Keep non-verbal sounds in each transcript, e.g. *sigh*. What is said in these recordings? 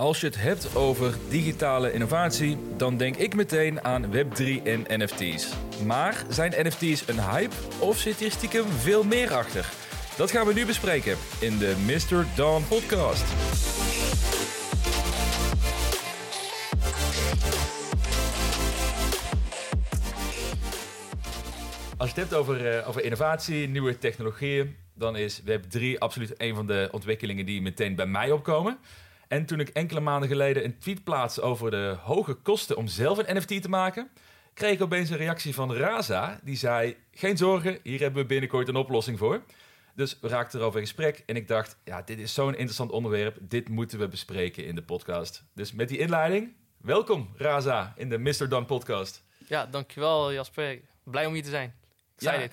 Als je het hebt over digitale innovatie, dan denk ik meteen aan Web3 en NFT's. Maar zijn NFT's een hype of zit hier stiekem veel meer achter? Dat gaan we nu bespreken in de Mr. Dawn podcast. Als je het hebt over, uh, over innovatie, nieuwe technologieën, dan is Web3 absoluut een van de ontwikkelingen die meteen bij mij opkomen. En toen ik enkele maanden geleden een tweet plaatste over de hoge kosten om zelf een NFT te maken, kreeg ik opeens een reactie van Raza. Die zei: Geen zorgen, hier hebben we binnenkort een oplossing voor. Dus we raakten erover in gesprek en ik dacht: Ja, dit is zo'n interessant onderwerp. Dit moeten we bespreken in de podcast. Dus met die inleiding, welkom Raza in de Mr. Dan podcast. Ja, dankjewel Jasper. Blij om hier te zijn. ja,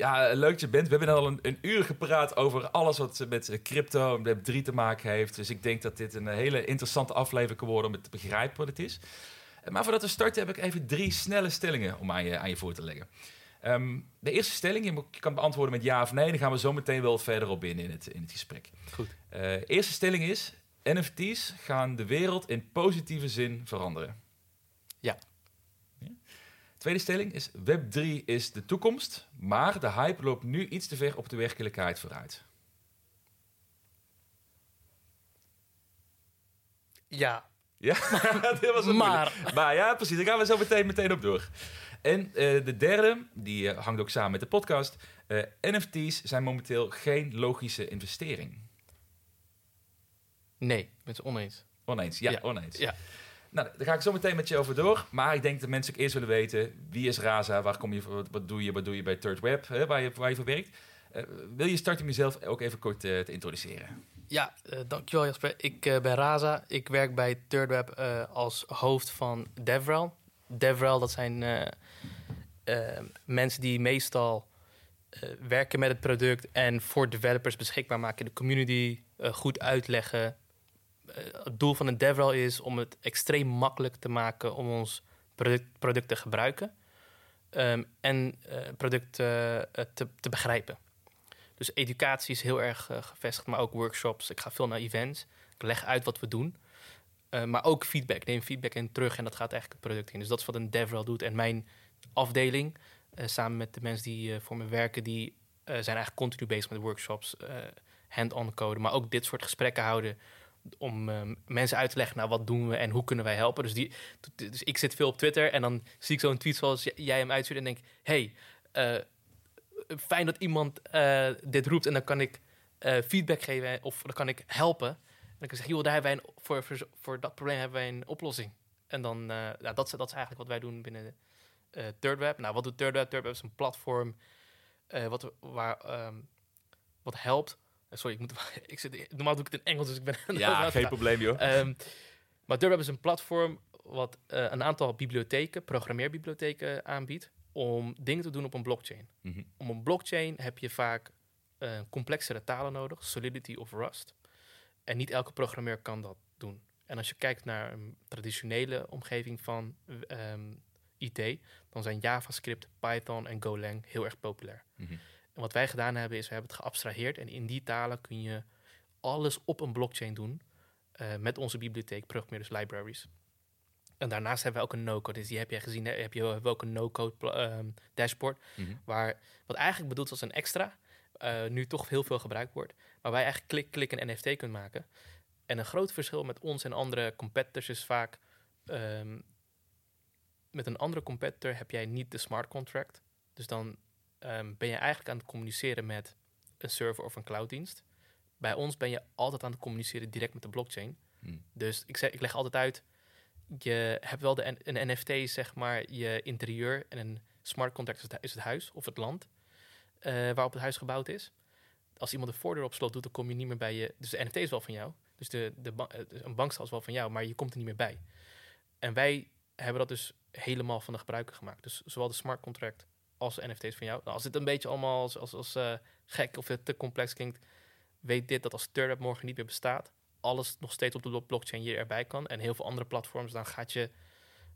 Ja, leuk dat je bent. We hebben al een, een, uur gepraat over alles wat met crypto en Web3 te maken heeft. Dus ik denk dat dit een hele interessante aflevering kan worden om het te begrijpen wat het is. Maar voordat we starten heb ik even drie snelle stellingen om aan je, aan je voor te leggen. Ehm, de eerste stelling, je kan beantwoorden met ja of nee. Dan gaan we zo meteen wel verder op in in het, in het gesprek. Goed. Uh, eerste stelling is, NFT's gaan de wereld in positieve zin veranderen. Ja. Tweede stelling is, Web3 is de toekomst, maar de hype loopt nu iets te ver op de werkelijkheid vooruit. Ja. Ja, *laughs* dat was maar. Maar ja, precies, daar gaan we zo meteen, meteen op door. En uh, de derde, die uh, hangt ook samen met de podcast. Uh, NFT's zijn momenteel geen logische investering. Nee, het oneens. Oneens, ja, ja. oneens. Ja. Nou, daar ga ik zo meteen met je over door. Maar ik denk dat mensen ook eerst willen weten... wie is Raza, waar kom je, wat, wat doe je, wat doe je bij Third Web, waar, je, waar je voor werkt. wil je starten jezelf ook even kort te introduceren? Ja, uh, dankjewel Jasper. Ik ben Raza. Ik werk bij ThirdWeb uh, als hoofd van DevRel. DevRel, dat zijn mensen die meestal werken met het product... en voor developers beschikbaar maken in de community. goed uitleggen. Het doel van een DevRel is om het extreem makkelijk te maken... om ons product, te gebruiken. Um, en product te, te begrijpen. Dus educatie is heel erg uh, gevestigd, maar ook workshops. Ik ga veel naar events. Ik leg uit wat we doen. Uh, maar ook feedback. Neem feedback in terug en dat gaat eigenlijk het product in. Dus dat is wat een DevRel doet. En mijn afdeling, uh, samen met de mensen die voor me werken, die zijn eigenlijk continu bezig met workshops, hand-on code. Maar ook dit soort gesprekken houden om mensen uit te leggen, nou wat doen we en hoe kunnen wij helpen. Dus, die, dus ik zit veel op Twitter en dan zie ik zo'n tweet zoals jij hem uitstuurt en denk, hey, fijn dat iemand uh, dit roept en dan kan ik uh, feedback geven of dan kan ik helpen. En dan kan ik zeggen, joh, daar hebben wij een, voor, voor, voor dat probleem hebben wij een oplossing. En dan, nou, dat, is, dat is eigenlijk wat wij doen binnen ThirdWeb. Nou, wat doet ThirdWeb? ThirdWeb is een platform wat, waar, um, wat helpt. Sorry, ik moet, *laughs* ik zit, normaal doe ik het in Engels, dus ik ben... *laughs* Ja, geen probleem, joh. Um, maar ThirdWeb is een platform wat een aantal bibliotheken, programmeerbibliotheken aanbiedt om dingen te doen op een blockchain. Mm -hmm. Om een blockchain heb je vaak uh, complexere talen nodig, Solidity of Rust. En niet elke programmeur kan dat doen. En als je kijkt naar een traditionele omgeving van um, IT, dan zijn JavaScript, Python en Golang heel erg populair. Mm -hmm. En wat wij gedaan hebben, is we hebben het geabstraheerd en in die talen kun je alles op een blockchain doen uh, met onze bibliotheek, programmeerders libraries. En daarnaast hebben we ook een no-code. Dus die heb jij gezien. Heb je hebben ook een no-code um, dashboard. Mm -hmm. Waar, wat eigenlijk bedoeld als een extra. Uh, nu toch heel veel gebruikt wordt. Waar wij eigenlijk klik, klik een NFT kunt maken. En een groot verschil met ons en andere competitors is vaak... Um, met een andere competitor heb jij niet de smart contract. Dus dan um, ben je eigenlijk aan het communiceren met een server of een clouddienst. Bij ons ben je altijd aan het communiceren direct met de blockchain. Mm. Dus ik, zeg, ik leg altijd uit je hebt wel de, een NFT, zeg maar, je interieur en een smart contract is het, is het huis of het land uh, waarop het huis gebouwd is. Als iemand de voordeur op slot doet, dan kom je niet meer bij je. Dus de NFT is wel van jou. Dus de, de, een bankstel is wel van jou, maar je komt er niet meer bij. En wij hebben dat dus helemaal van de gebruiker gemaakt. Dus zowel de smart contract als NFT's van jou. Nou, als dit een beetje allemaal als, als, als uh, gek of te complex klinkt, weet dit dat als Startup morgen niet meer bestaat, alles nog steeds op de blockchain je erbij kan. En heel veel andere platforms, dan gaat, je,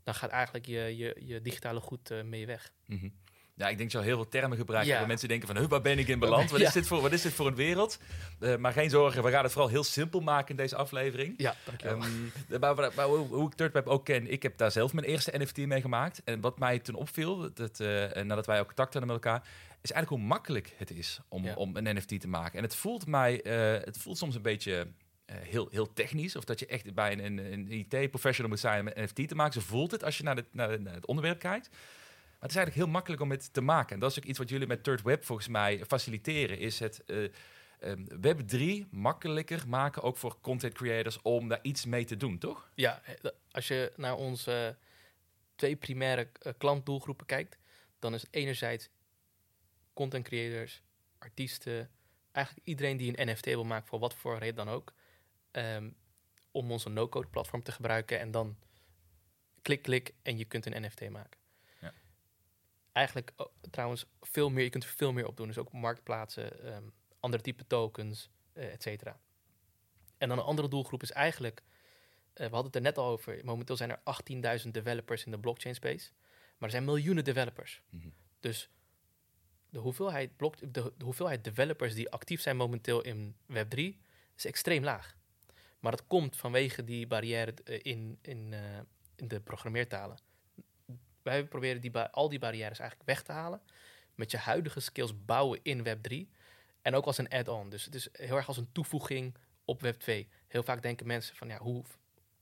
dan gaat eigenlijk je, je, je digitale goed uh, mee weg. -hmm. Ja, ik denk zo heel veel termen gebruiken. Ja. Waar mensen denken van, "Huh, waar ben ik in beland? Wat, is dit voor, wat is dit voor een wereld? Eh, maar geen zorgen, we gaan het vooral heel simpel maken in deze aflevering. Ja, dankjewel. Ehm, maar, maar- maar hoe, hoe ik ThirdWeb ook ken, ik heb daar zelf mijn eerste NFT mee gemaakt. En wat mij toen opviel, dat, eh, nadat wij ook contact hadden met elkaar, is eigenlijk hoe makkelijk het is om, Ja. om een NFT te maken. En het voelt mij, eh, het voelt soms een beetje heel, heel technisch. Of dat je echt bij een, een, een IT-professional moet zijn om een NFT te maken. Zo voelt het als je naar, de, naar, de- naar het onderwerp kijkt. Het is eigenlijk heel makkelijk om het te maken. En dat is ook iets wat jullie met Third Web volgens mij faciliteren. Is het eh, ehm, Web 3 makkelijker maken, ook voor content creators, om daar iets mee te doen, toch? Ja, eh, als je naar onze twee primaire eh, klantdoelgroepen kijkt, dan is enerzijds content creators, artiesten, eigenlijk iedereen die een NFT wil maken voor wat voor reden dan ook, ehm, om onze no-code platform te gebruiken en dan klik, klik en je kunt een NFT maken. Eigenlijk oh, trouwens veel meer, je kunt er veel meer op doen, dus ook marktplaatsen, ehm, andere type tokens, eh et cetera. En dan een andere doelgroep is eigenlijk eh, we hadden het er net al over. Momenteel zijn er 18.000 developers in de blockchain space. Maar er zijn miljoenen developers. Mhm. Dus de hoeveelheid, blok, de, de hoeveelheid developers die actief zijn momenteel in Web3 is extreem laag. Maar dat komt vanwege die barrière eh, in, in, in de programmeertalen. Wij proberen die, al die barrières eigenlijk weg te halen. Met je huidige skills bouwen in Web3. En ook als een add-on. Dus het is heel erg als een toevoeging op Web2. Heel vaak denken mensen van ja, hoe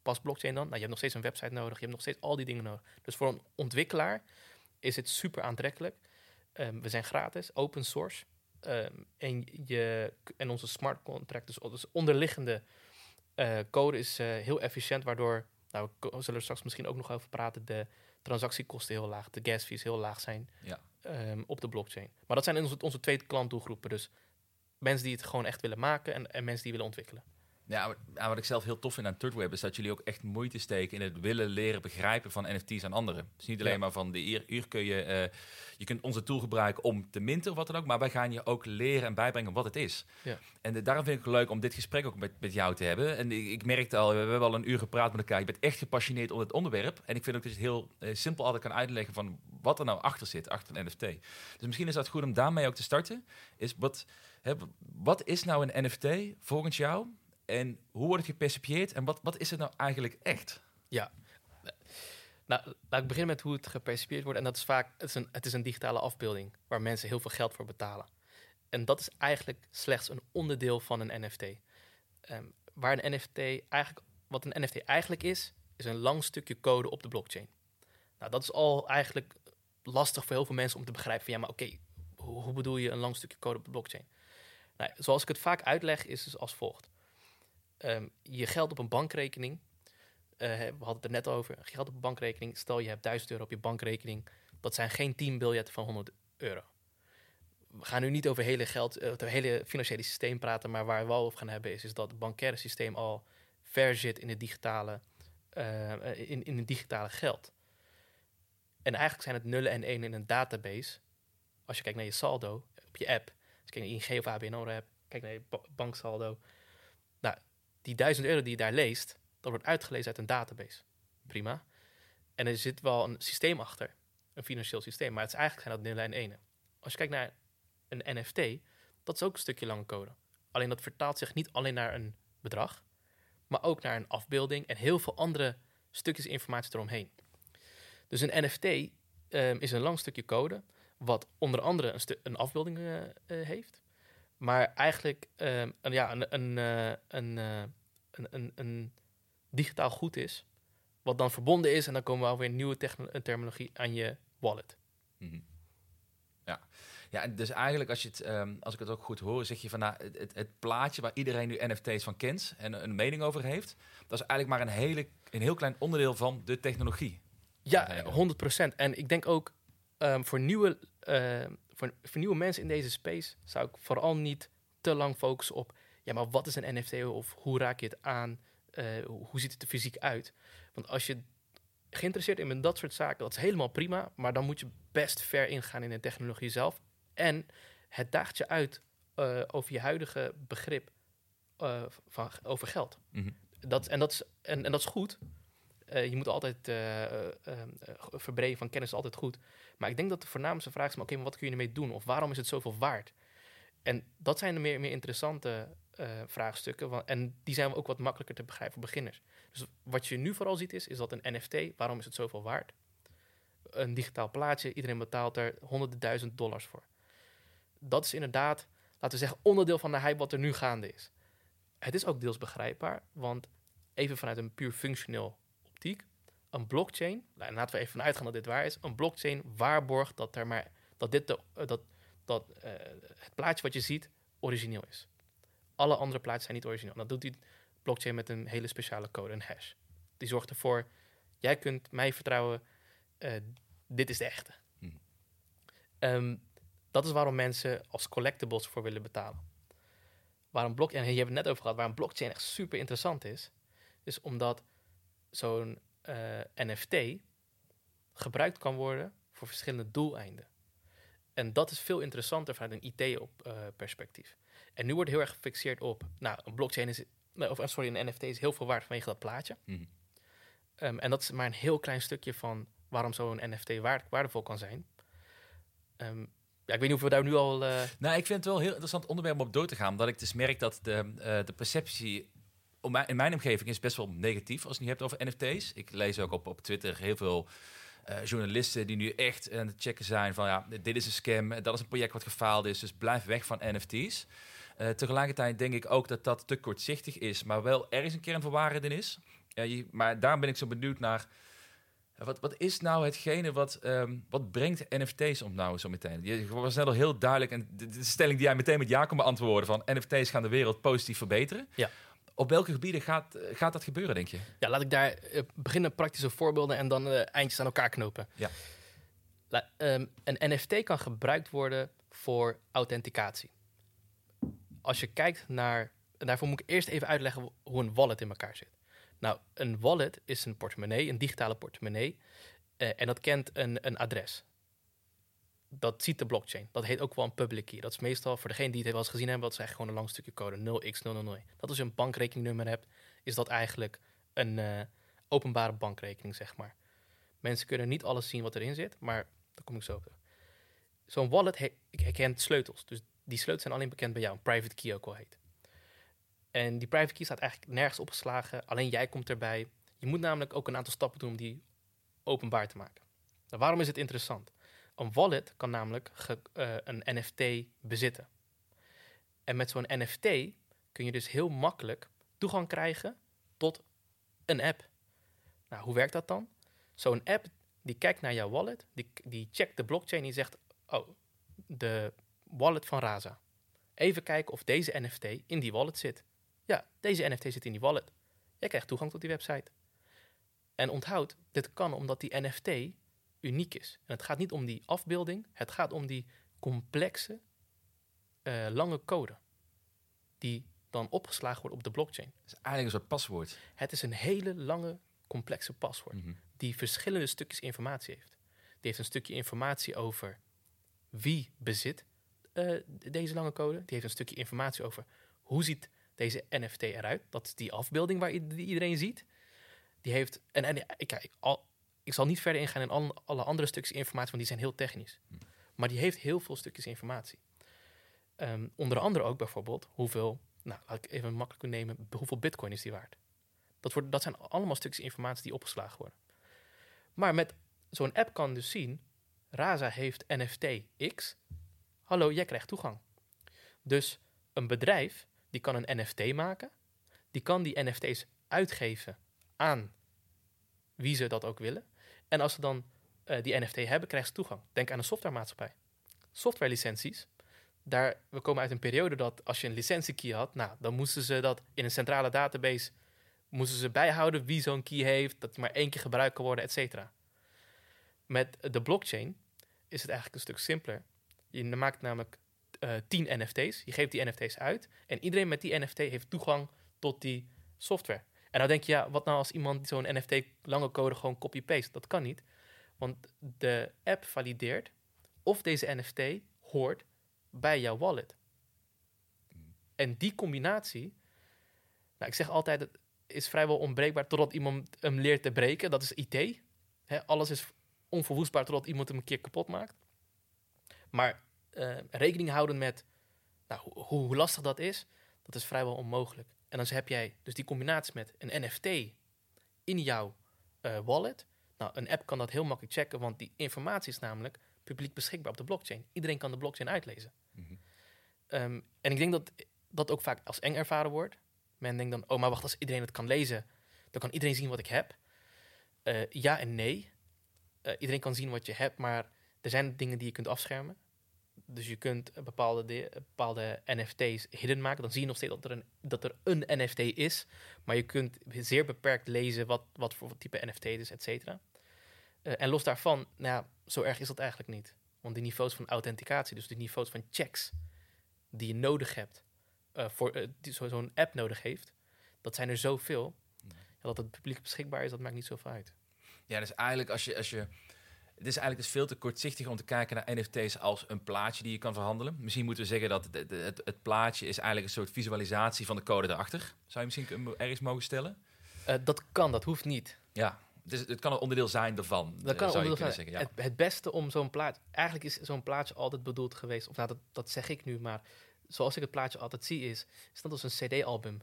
past blockchain dan? Nou, je hebt nog steeds een website nodig, je hebt nog steeds al die dingen nodig. Dus voor een ontwikkelaar is het super aantrekkelijk. Ehm, we zijn gratis, open source. Ehm, en, je, en onze smart contract, dus, dus onderliggende eh, code is eh, heel efficiënt, waardoor, nou, we zullen er straks misschien ook nog over praten, de transactiekosten heel laag, de gas fees heel laag zijn Ja. ehm, op de blockchain. Maar dat zijn onze, onze twee klantdoelgroepen. Dus mensen die het gewoon echt willen maken en, en mensen die willen ontwikkelen. Ja, wat ik zelf heel tof vind aan ThirdWeb is dat jullie ook echt moeite steken in het willen leren begrijpen van NFT's aan anderen. Dus niet alleen Ja. maar van de hier, hier kun je, eh, je kunt onze tool gebruiken om te minten of wat dan ook, maar wij gaan je ook leren en bijbrengen wat het is. Ja. En de- daarom vind ik het leuk om dit gesprek ook met, met jou te hebben. En ik, ik merkte al, we hebben al een uur gepraat met elkaar. Je bent echt gepassioneerd onder het onderwerp. En ik vind ook dat je het heel eh, simpel altijd kan uitleggen van wat er nou achter zit, achter een NFT. Dus misschien is dat goed om daarmee ook te starten. Is wat, hè, wat is nou een NFT volgens jou? En hoe wordt het gepercipieerd? En wat, wat is het nou eigenlijk echt? Nou, laat ik beginnen met hoe het gepercipieerd wordt. En dat is vaak, het is, een, het is een digitale afbeelding waar mensen heel veel geld voor betalen. En dat is eigenlijk slechts een onderdeel van een NFT. Ehm, waar een NFT eigenlijk, wat een NFT eigenlijk is, is een lang stukje code op de blockchain. Nou, dat is al eigenlijk lastig voor heel veel mensen om te begrijpen van ja, maar oké, hoe, bedoel je een lang stukje code op de blockchain? Nou, zoals ik het vaak uitleg, is het als volgt. Ehm, je geld op een bankrekening eh, we hadden het er net over. Geld op een bankrekening. Stel je hebt 1000 euro op je bankrekening. Dat zijn geen 10 biljetten van 100 euro. We gaan nu niet over hele geld, eh, het hele financiële systeem praten. Maar waar we wel over gaan hebben is, is dat het bankaire systeem al ver zit in het digitale, eh, in, in het digitale geld. En eigenlijk zijn het nullen en enen in een database. Als je kijkt naar je saldo op je app. Als je kijkt naar ING of ABN AMRO app. Kijk naar je ba- banksaldo. Nou, die 1000 euro die je daar leest, dat wordt uitgelezen uit een database. Prima. En er zit wel een systeem achter, een financieel systeem, maar het is eigenlijk zijn dat nullen en enen. Als je kijkt naar een NFT, dat is ook een stukje lange code. Alleen dat vertaalt zich niet alleen naar een bedrag, maar ook naar een afbeelding en heel veel andere stukjes informatie eromheen. Dus een NFT ehm, is een lang stukje code, wat onder andere een, een afbeelding eh, eh, heeft, maar eigenlijk ehm, een, ja, een, een, eh, een, eh, een, een, een digitaal goed is, wat dan verbonden is, en dan komen we alweer nieuwe terminologie aan je wallet. Mhm. Ja. ja, dus eigenlijk als, je het, ehm, als ik het ook goed hoor, zeg je van nou, het, het, het plaatje waar iedereen nu NFT's van kent en een mening over heeft, dat is eigenlijk maar een, hele, een heel klein onderdeel van de technologie. Ja, Ja, ja. 100%. En ik denk ook ehm, voor, nieuwe, ehm, voor, voor nieuwe mensen in deze space zou ik vooral niet te lang focussen op, ja, maar wat is een NFT of hoe raak je het aan? Eh, hoe ziet het er fysiek uit? Want als je geïnteresseerd bent in dat soort zaken, dat is helemaal prima, maar dan moet je best ver ingaan in de technologie zelf. En het daagt je uit eh, over je huidige begrip eh, van, over geld. Mhm. Dat, en, dat is, en, en dat is goed. Eh, je moet altijd uh, verbreden van kennis is altijd goed. Maar ik denk dat de voornaamste vraag is: oké, maar wat kun je ermee doen? Of waarom is het zoveel waard? En dat zijn de meer, meer interessante vraagstukken. en die zijn ook wat makkelijker te begrijpen voor beginners. Dus wat je nu vooral ziet is, is dat een NFT, waarom is het zoveel waard? Een digitaal plaatje, iedereen betaalt er honderden duizend dollars voor. Dat is inderdaad, laten we zeggen, onderdeel van de hype wat er nu gaande is. Het is ook deels begrijpbaar, want even vanuit een puur functioneel een blockchain, nou, laten we even vanuit gaan dat dit waar is, een blockchain waarborgt dat, er maar, dat, dit de, eh, dat, dat uh, het plaatje wat je ziet origineel is. Alle andere plaatjes zijn niet origineel. Dat doet die blockchain met een hele speciale code, een hash. Die zorgt ervoor, jij kunt mij vertrouwen, uh, dit is de echte. Hmm. Um, dat is waarom mensen als collectibles voor willen betalen. Waarom blockchain, en hier hebben we het net over gehad, waarom blockchain echt super interessant is, is omdat zo'n uh, eh, NFT gebruikt kan worden voor verschillende doeleinden. En dat is veel interessanter vanuit een IT-perspectief. Uh, en nu wordt heel erg gefixeerd op, nou, een blockchain is, of sorry, een NFT is heel veel waard vanwege dat plaatje. Mm um, en dat is maar een heel klein stukje van waarom zo'n NFT waard, waardevol kan zijn. Um, ja, ik weet niet of we daar nu al... Uh... Nou, ik vind het wel een heel interessant onderwerp om op door te gaan. Omdat ik dus merk dat de, uh, de perceptie in mijn omgeving is best wel negatief als je het hebt over NFT's. Ik lees ook op, op Twitter heel veel uh, journalisten die nu echt aan het checken zijn van ja, dit is een scam, dat is een project wat gefaald is, dus blijf weg van NFT's. Uh, tegelijkertijd denk ik ook dat dat te kortzichtig is, maar wel ergens een kern van waarheid in is. Uh, maar daarom ben ik zo benieuwd naar wat, wat is nou hetgene wat, um, wat brengt NFT's om nou zo meteen? Je was net al heel duidelijk en de, de, stelling die jij meteen met ja kon beantwoorden van NFT's gaan de wereld positief verbeteren. Ja. Op welke gebieden gaat, gaat dat gebeuren, denk je? Ja, laat ik daar uh, beginnen praktische voorbeelden en dan uh, eindjes aan elkaar knopen. Ja. La, um, een NFT kan gebruikt worden voor authenticatie. Als je kijkt naar, en daarvoor moet ik eerst even uitleggen hoe een wallet in elkaar zit. Nou, een wallet is een portemonnee, een digitale portemonnee. Uh, en dat kent een, een adres. Dat ziet de blockchain. Dat heet ook wel een public key. Dat is meestal, voor degene die het wel eens gezien hebben, dat is eigenlijk gewoon een lang stukje code 0x000. Dat als je een bankrekeningnummer hebt, is dat eigenlijk een uh, openbare bankrekening, zeg maar. Mensen kunnen niet alles zien wat erin zit, maar daar kom ik zo op. Zo'n wallet herkent sleutels. Dus die sleutels zijn alleen bekend bij jou. Een private key ook wel heet. En die private key staat eigenlijk nergens opgeslagen. Alleen jij komt erbij. Je moet namelijk ook een aantal stappen doen om die openbaar te maken. Nou, waarom is het interessant? Een wallet kan namelijk uh, een NFT bezitten. En met zo'n NFT kun je dus heel makkelijk toegang krijgen tot een app. Nou, hoe werkt dat dan? Zo'n app die kijkt naar jouw wallet, die, die checkt de blockchain die zegt: Oh, de wallet van Raza. Even kijken of deze NFT in die wallet zit. Ja, deze NFT zit in die wallet. Jij krijgt toegang tot die website. En onthoud, dit kan omdat die NFT uniek is. En het gaat niet om die afbeelding, het gaat om die complexe, uh, lange code. Die dan opgeslagen wordt op de blockchain. Het is eigenlijk een soort paswoord. Het is een hele lange, complexe paswoord. Mhm. Die verschillende stukjes informatie heeft. Die heeft een stukje informatie over wie bezit uh, deze lange code. Die heeft een stukje informatie over hoe ziet deze NFT eruit. Dat is die afbeelding waar iedereen ziet. Die heeft. En, en ik, al, ik zal niet verder ingaan in alle, alle andere stukjes informatie, want die zijn heel technisch. Hm. Maar die heeft heel veel stukjes informatie. Um, onder andere ook bijvoorbeeld hoeveel. Nou, laat ik even makkelijk nemen. Hoeveel bitcoin is die waard? Dat, wordt, dat zijn allemaal stukjes informatie die opgeslagen worden. Maar met zo'n app kan dus zien. Raza heeft NFT X. Hallo, jij krijgt toegang. Dus een bedrijf die kan een NFT maken. Die kan die NFT's uitgeven aan wie ze dat ook willen. En als ze dan uh, die NFT hebben, krijgen ze toegang. Denk aan een softwaremaatschappij. Softwarelicenties. Daar, we komen uit een periode dat als je een licentiekey had, nou, dan moesten ze dat in een centrale database moesten ze bijhouden wie zo'n key heeft, dat die maar één keer gebruikt kan worden, et cetera. Met de blockchain is het eigenlijk een stuk simpeler. Je maakt namelijk eh, 10 NFT's. Je geeft die NFT's uit. En iedereen met die NFT heeft toegang tot die software. En nou denk je, ja, wat nou als iemand zo'n NFT lange code gewoon copy-paste? Dat kan niet. Want de app valideert of deze NFT hoort bij jouw wallet. En die combinatie, nou, ik zeg altijd, is vrijwel onbreekbaar totdat iemand hem leert te breken. Dat is IT. Hè, alles is onverwoestbaar totdat iemand hem een keer kapot maakt. Maar eh, rekening houden met nou, hoe lastig dat is, dat is vrijwel onmogelijk. En dan heb jij dus die combinatie met een NFT in jouw eh, wallet. Nou, een app kan dat heel makkelijk checken, want die informatie is namelijk publiek beschikbaar op de blockchain. Iedereen kan de blockchain uitlezen. Mhm. Ehm, en ik denk dat dat ook vaak als eng ervaren wordt. Men denkt dan, oh, maar wacht, als iedereen het kan lezen, dan kan iedereen zien wat ik heb. Eh, ja en nee. Eh, iedereen kan zien wat je hebt, maar er zijn dingen die je kunt afschermen. Dus je kunt bepaalde, de- bepaalde NFT's hidden maken. Dan zie je nog steeds dat er een, dat er een NFT is. Maar je kunt zeer beperkt lezen wat, wat voor type NFT het is, et cetera. Eh, en los daarvan, nou ja, zo erg is dat eigenlijk niet. Want die niveaus van authenticatie, dus die niveaus van checks die je nodig hebt, eh, voor eh, die zo- zo'n app nodig heeft, dat zijn er zoveel. Ja, dat het publiek beschikbaar is, dat maakt niet zoveel uit. Ja, dus eigenlijk als je, als je... Het is eigenlijk dus veel te kortzichtig om te kijken naar NFT's als een plaatje die je kan verhandelen. Misschien moeten we zeggen dat het, het, plaatje is eigenlijk een soort visualisatie van de code erachter. Zou je misschien ergens mogen stellen? Eh, dat kan, dat hoeft niet. Ja, het, is, het kan een onderdeel zijn ervan. Dat eh, kan zou je zijn. zeggen. Ja. het, het beste om zo'n plaatje... Eigenlijk is zo'n plaatje altijd bedoeld geweest... Of nou, dat, dat zeg ik nu, maar zoals ik het plaatje altijd zie is... Is dat als een cd-album.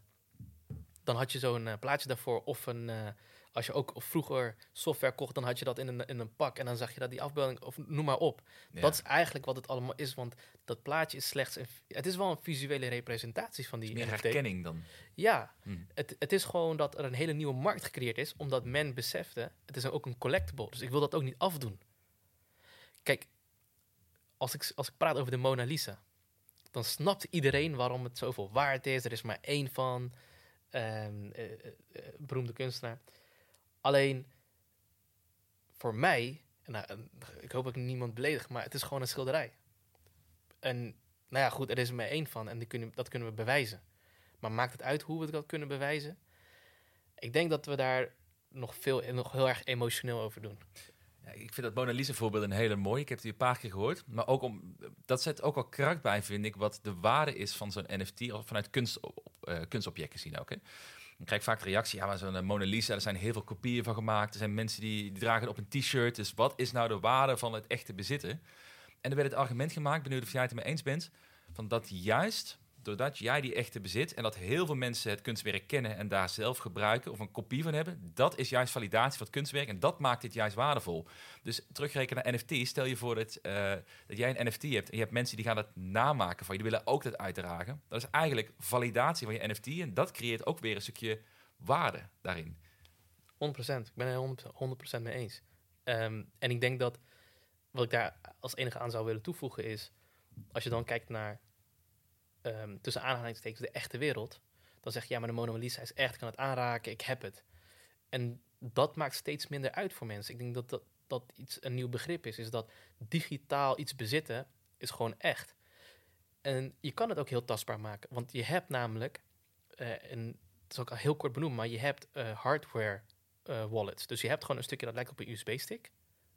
Dan had je zo'n eh, plaatje daarvoor. Of een... eh, als je ook vroeger software kocht, dan had je dat in een, in een pak. En dan zag je dat die afbeelding... Of noem maar op. Ja. Dat is eigenlijk wat het allemaal is. Want dat plaatje is slechts... Een, het is wel een visuele representatie van die meer NFT. herkenning dan. Ja, Hm. het, het is gewoon dat er een hele nieuwe markt gecreëerd is, omdat men besefte, het is ook een collectible, dus ik wil dat ook niet afdoen. Kijk, als ik, als ik praat over de Mona Lisa, dan snapt iedereen waarom het zoveel waard is. Er is maar één van, ehm, eh, eh, eh, beroemde kunstenaar. Alleen, voor mij, en ik hoop dat ik niemand beledig, maar het is gewoon een schilderij. En nou ja, goed, er is er maar één van en kunnen, dat kunnen we bewijzen. Maar maakt het uit hoe we dat kunnen bewijzen? Ik denk dat we daar nog, veel, nog heel erg emotioneel over doen. Ja, ik vind dat Mona Lisa voorbeeld een hele mooie. Ik heb die een paar keer gehoord. Maar ook om, dat zet ook al kracht bij, vind ik, wat de waarde is van zo'n NFT vanuit kunst, eh, kunstobject gezien ook. Hè. Dan krijg ik vaak de reactie, ja, maar zo'n eh, Mona Lisa, er zijn heel veel kopieën van gemaakt. Er zijn mensen die, die dragen het op een t-shirt. Dus wat is nou de waarde van het echte bezitten? En er werd het argument gemaakt, benieuwd of jij het ermee eens bent, van dat juist doordat jij die echte bezit en dat heel veel mensen het kunstwerk kennen en daar zelf gebruiken of een kopie van hebben, dat is juist validatie van het kunstwerk en dat maakt dit juist waardevol. Dus terugrekenen naar NFT, stel je voor dat, eh, dat jij een NFT hebt en je hebt mensen die gaan dat namaken van je, die willen ook dat uitdragen. Dat is eigenlijk validatie van je NFT en dat creëert ook weer een stukje waarde daarin. 100%. Ik ben er 100%, 100% mee eens. Ehm, en ik denk dat wat ik daar als enige aan zou willen toevoegen is, als je dan kijkt naar ehm, tussen aanhalingstekens de echte wereld, dan zeg je ja, maar de Mona Lisa is echt, ik kan het aanraken, ik heb het. En dat maakt steeds minder uit voor mensen. Ik denk dat dat, dat iets een nieuw begrip is, is dat digitaal iets bezitten is gewoon echt. En je kan het ook heel tastbaar maken, want je hebt namelijk, eh en het is ook al heel kort benoemd, maar je hebt eh, hardware eh, wallets. Dus je hebt gewoon een stukje dat lijkt op een USB-stick.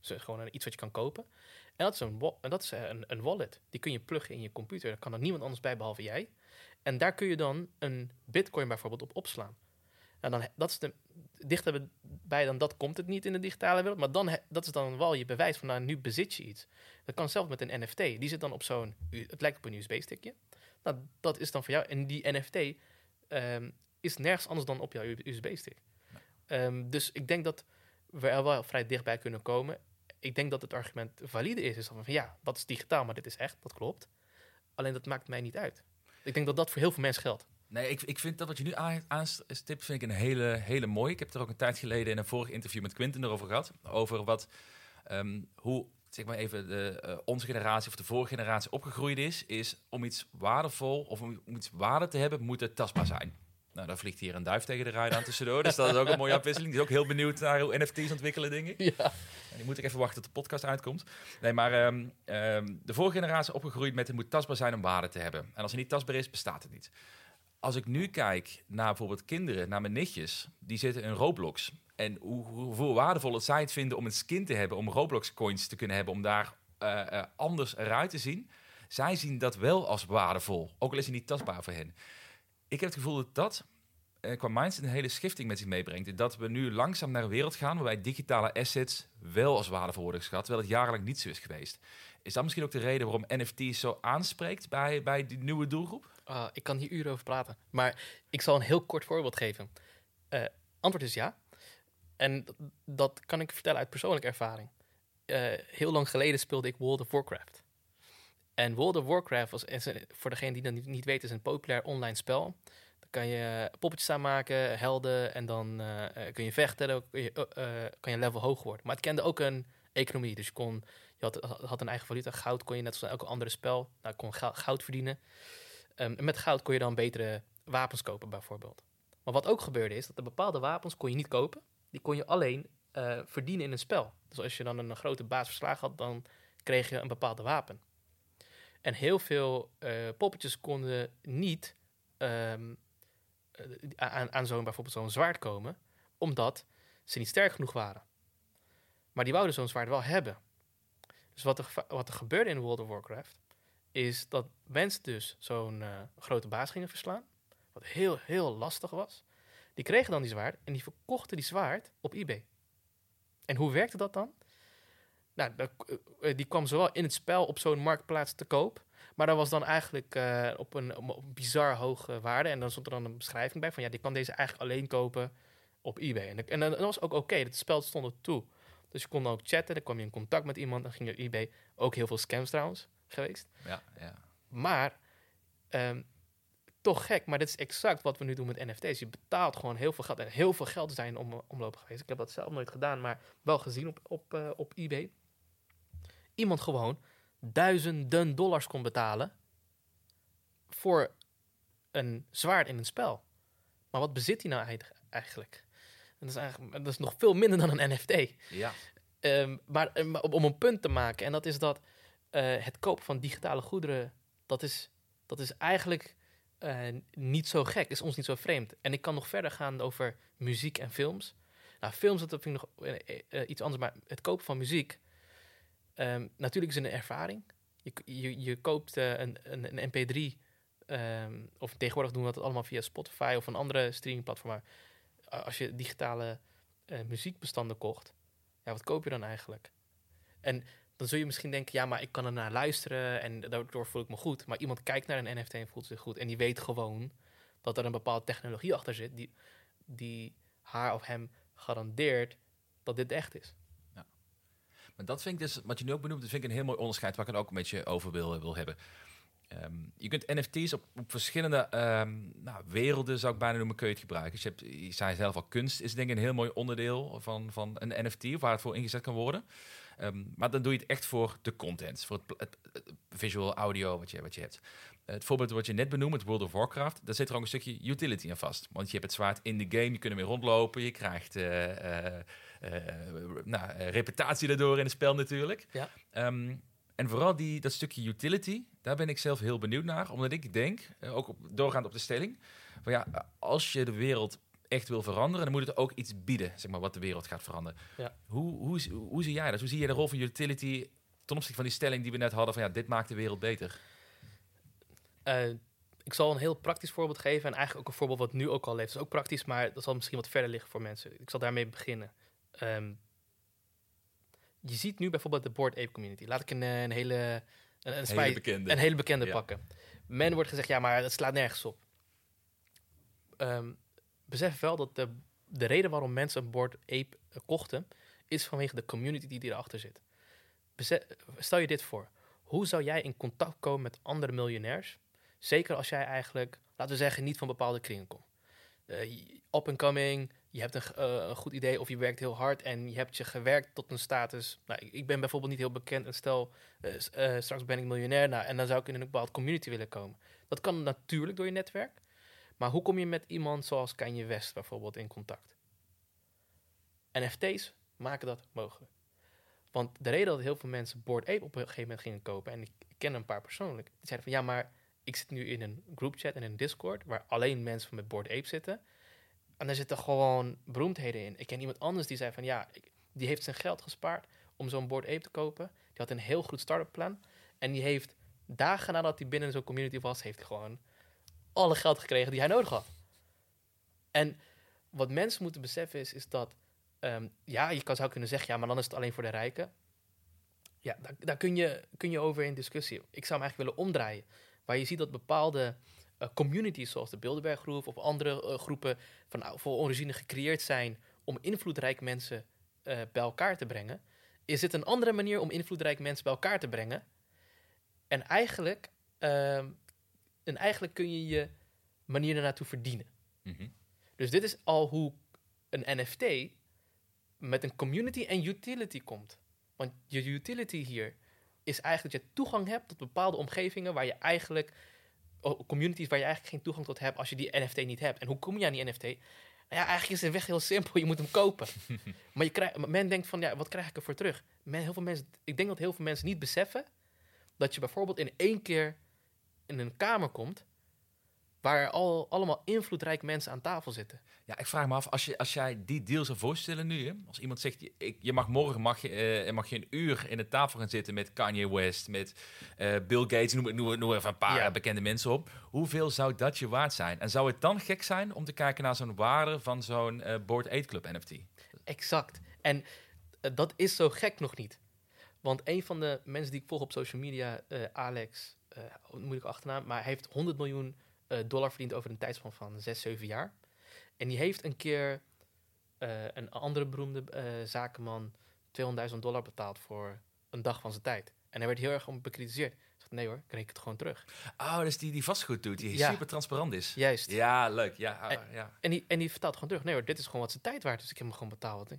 Dus gewoon iets wat je kan kopen. En dat is, een, en dat is eh, een, een wallet. Die kun je pluggen in je computer. Daar kan er niemand anders bij behalve jij. En daar kun je dan een bitcoin bijvoorbeeld op opslaan. En dan, dat is de, dichter bij dan dat komt het niet in de digitale wereld. Maar dan, dat is dan wel je bewijs van nou, nu bezit je iets. Dat kan zelfs met een NFT. Die zit dan op zo'n, het lijkt op een USB-stickje. Nou, dat is dan voor jou. En die NFT ehm, is nergens anders dan op jouw USB-stick. Ehm, dus ik denk dat we er wel vrij dichtbij kunnen komen. Ik denk dat het argument valide is. Is van ja, dat is digitaal, maar dit is echt. Dat klopt. Alleen dat maakt mij niet uit. Ik denk dat dat voor heel veel mensen geldt. Nee, ik, ik vind dat wat je nu aan- aanstipt, vind ik een hele, hele mooie. Ik heb er ook een tijd geleden in een vorig interview met Quinten erover gehad. Over wat, ehm, hoe, zeg maar even, de, eh, onze generatie of de vorige generatie opgegroeid is. Is om iets waardevol of om, om iets waarde te hebben, moet het tastbaar zijn. Nou, dan vliegt hier een duif tegen de ruit aan tussendoor. Dus dat is ook een mooie afwisseling. Die is ook heel benieuwd naar hoe NFT's ontwikkelen, denk ik. Ja. En die moet ik even wachten tot de podcast uitkomt. Nee, maar ehm, ehm, de vorige generatie opgegroeid met het moet tastbaar zijn om waarde te hebben. En als het niet tastbaar is, bestaat het niet. Als ik nu kijk naar bijvoorbeeld kinderen, naar mijn nichtjes, die zitten in Roblox. En hoe, hoeveel waardevol het zij het vinden om een skin te hebben, om Roblox coins te kunnen hebben, om daar eh, eh, anders eruit te zien. Zij zien dat wel als waardevol, ook al is het niet tastbaar voor hen. Ik heb het gevoel dat dat eh, qua mindset een hele schifting met zich meebrengt. Dat we nu langzaam naar een wereld gaan waarbij digitale assets wel als waardevol worden geschat, terwijl het jarenlang niet zo is geweest. Is dat misschien ook de reden waarom NFT zo aanspreekt bij, bij die nieuwe doelgroep? Ah, ik kan hier uren over praten. Maar ik zal een heel kort voorbeeld geven. Eh, antwoord is ja. En dat kan ik vertellen uit persoonlijke ervaring. Eh, heel lang geleden speelde ik World of Warcraft. En World of Warcraft was, een- voor degene die dat niet, weet, is een populair online spel. Dan kan je poppetjes aanmaken, helden, en dan eh, eh, kun je vechten. Dan kun je, eh, eh, kan je level hoog worden. Maar het kende ook een economie. Dus je, kon, je had, een eigen valuta. Goud kon je net zoals elke andere spel. Nou, kon gou- goud verdienen. Ehm, en met goud kon je dan betere wapens kopen, bijvoorbeeld. Maar wat ook gebeurde is dat er bepaalde wapens kon je niet kopen. Die kon je alleen eh, verdienen in een spel. Dus als je dan een grote baas verslagen had, dan kreeg je een bepaalde wapen. En heel veel eh, poppetjes konden niet ehm, eh, aan, aan zo'n bijvoorbeeld zo'n zwaard komen, omdat ze niet sterk genoeg waren. Maar die wouden zo'n zwaard wel hebben. Dus wat er, wat er gebeurde in World of Warcraft, is dat mensen dus zo'n eh, grote baas gingen verslaan. Wat heel, heel lastig was. Die kregen dan die zwaard en die verkochten die zwaard op eBay. En hoe werkte dat dan? Nou, eh, eh, die kwam zowel in het spel op zo'n marktplaats te koop. Maar dat was dan eigenlijk eh, op, een, op een bizar hoge waarde. En dan stond er dan een beschrijving bij van ja, die kan deze eigenlijk alleen kopen op eBay. En, dat- en dat was ook oké, het spel stond er toe. Dus je kon ook chatten, dan kwam je in contact met iemand, dan ging je eBay. Ook heel veel scams trouwens geweest. Ja, ja. Maar ehm, toch gek, maar dit is exact wat we nu doen met NFT's. Je betaalt gewoon heel veel geld. En heel veel geld zijn om, omloop geweest. Ik heb dat zelf nooit gedaan, maar wel gezien op, op, op eBay. Iemand gewoon duizenden dollars kon betalen voor een zwaard in een spel. Maar wat bezit hij nou eigenlijk? En dat, is eigenlijk dat is nog veel minder dan een NFT. ja. Ehm, maar eh, maar om, een punt te maken, en dat is dat eh, het kopen van digitale goederen, dat is, dat is eigenlijk eh, niet zo gek, is ons niet zo vreemd. En ik kan nog verder gaan over muziek en films. Nou, films, dat vind ik nog iets anders, maar het kopen van muziek, ehm, natuurlijk is het een ervaring. Je, je, je koopt eh, een, een, een MP3, ehm, of tegenwoordig doen we dat allemaal via Spotify of een andere streamingplatform. Maar eh, als je digitale eh, muziekbestanden kocht, ja, wat koop je dan eigenlijk? En dan zul je misschien denken, ja, maar ik kan er naar luisteren en daardoor voel ik me goed. Maar iemand kijkt naar een NFT en voelt zich goed. En die weet gewoon dat er een bepaalde technologie achter zit die, die haar of hem garandeert dat dit echt is. Maar dat vind ik dus, wat je nu ook benoemt, dat vind ik een heel mooi onderscheid waar ik het ook een beetje over wil, wil hebben. Ehm, je kunt NFT's op, verschillende ehm, nou, werelden, zou ik bijna noemen, kun je het gebruiken. Dus je, hebt, je zei zelf al, kunst is denk ik een heel mooi onderdeel van, van een NFT, of waar het voor ingezet kan worden. Ehm, maar dan doe je het echt voor de content, voor het, het- visual audio wat je, wat je hebt. Het voorbeeld wat je net benoemde, World of Warcraft, daar zit er ook een stukje utility aan vast. Want je hebt het zwaard in de game, je kunt ermee rondlopen, je krijgt eh, eh, eh, nou, eh, reputatie daardoor in het spel natuurlijk. Ja. Ehm, en vooral die, dat stukje utility, daar ben ik zelf heel benieuwd naar. Omdat ik denk, eh, ook op, doorgaand op de stelling, van ja, als je de wereld echt wil veranderen, dan moet het ook iets bieden, zeg maar, wat de wereld gaat veranderen. Ja. Hoe, hoe, hoe, hoe zie jij dat? Hoe zie je de rol van utility ten opzichte van die stelling die we net hadden van ja, dit maakt de wereld beter? Eh, ik zal een heel praktisch voorbeeld geven. En eigenlijk ook een voorbeeld wat nu ook al leeft. Dat is ook praktisch, maar dat zal misschien wat verder liggen voor mensen. Ik zal daarmee beginnen. Ehm, je ziet nu bijvoorbeeld de Board Ape Community. Laat ik een, eh, een hele... Een, een, Hele bekende. een hele bekende Ja. pakken. Men wordt gezegd, ja, maar dat slaat nergens op. Ehm, besef wel dat de, de reden waarom mensen een Board Ape eh, kochten... is vanwege de community die erachter zit. Besef- stel je dit voor. Hoe zou jij in contact komen met andere miljonairs... Zeker als jij eigenlijk, laten we zeggen, niet van bepaalde kringen komt. Eh, up and coming, je hebt eh, een goed idee of je werkt heel hard en je hebt je gewerkt tot een status. Nou, ik, ben bijvoorbeeld niet heel bekend en stel, eh, eh, straks ben ik miljonair nou, en dan zou ik in een bepaald community willen komen. Dat kan natuurlijk door je netwerk, maar hoe kom je met iemand zoals Kanye West bijvoorbeeld in contact? NFT's maken dat mogelijk. Want de reden dat heel veel mensen Board Ape op een gegeven moment gingen kopen, en ik, ken een paar persoonlijk, die zeiden van ja, maar ik zit nu in een groupchat en een Discord waar alleen mensen met Board Ape zitten. En daar zitten gewoon beroemdheden in. Ik ken iemand anders die zei van ja, die heeft zijn geld gespaard om zo'n Board Ape te kopen. Die had een heel goed start-up plan. En die heeft dagen nadat hij binnen zo'n community was, heeft hij gewoon alle geld gekregen die hij nodig had. En wat mensen moeten beseffen is, is dat... ehm, ja, je kan, zou kunnen zeggen, ja, maar dan is het alleen voor de rijken. Ja, daar, daar kun, je, kun je over in discussie. Ik zou hem eigenlijk willen omdraaien. Waar je ziet dat bepaalde communities, zoals de Bilderberggroep of andere eh, groepen van nou, voor origine gecreëerd zijn om invloedrijke mensen eh, bij elkaar te brengen, is het een andere manier om invloedrijke mensen bij elkaar te brengen. En eigenlijk, ehm, en eigenlijk kun je je manier ernaartoe verdienen. Mhm. Dus dit is al hoe een NFT met een community en utility komt. Want je utility hier is eigenlijk dat je toegang hebt tot bepaalde omgevingen waar je eigenlijk, communities waar je eigenlijk geen toegang tot hebt als je die NFT niet hebt. En hoe kom je aan die NFT? Nou ja, eigenlijk is de weg heel simpel. Je moet hem kopen. *laughs* maar je krijgt, men denkt van, ja, wat krijg ik ervoor terug? Men, heel veel mensen, ik denk dat heel veel mensen niet beseffen dat je bijvoorbeeld in één keer in een kamer komt waar al, allemaal invloedrijke mensen aan tafel zitten. Ja, ik vraag me af, als, je, als jij die deal zou voorstellen nu, hè, als iemand zegt, je- ik, je mag morgen mag je, eh, mag je een uur in de tafel gaan zitten met Kanye West, met eh, Bill Gates, noem, noem, noem even een paar Ja. bekende mensen op. Hoeveel zou dat je waard zijn? En zou het dan gek zijn om te kijken naar zo'n waarde van zo'n eh Board 8 Club NFT? Exact. En dat is zo gek nog niet. Want een van de mensen die ik volg op social media, Alex, moeilijke achternaam, maar hij heeft 100 miljoen dollar verdiend over een tijdspan van 6, 7 jaar. En die heeft een keer eh, een andere beroemde eh, zakenman 200.000 dollar betaald voor een dag van zijn tijd. En hij werd heel erg om bekritiseerd. Ik zeg, nee hoor, ik kreeg het gewoon terug. Oh, dus die die vastgoed doet, die Ja. super transparant is. Juist. Ja, leuk. Ja, ah, ja. En die, en die vertelt gewoon terug. Nee hoor, dit is gewoon wat zijn tijd waard. Dus ik heb hem gewoon betaald.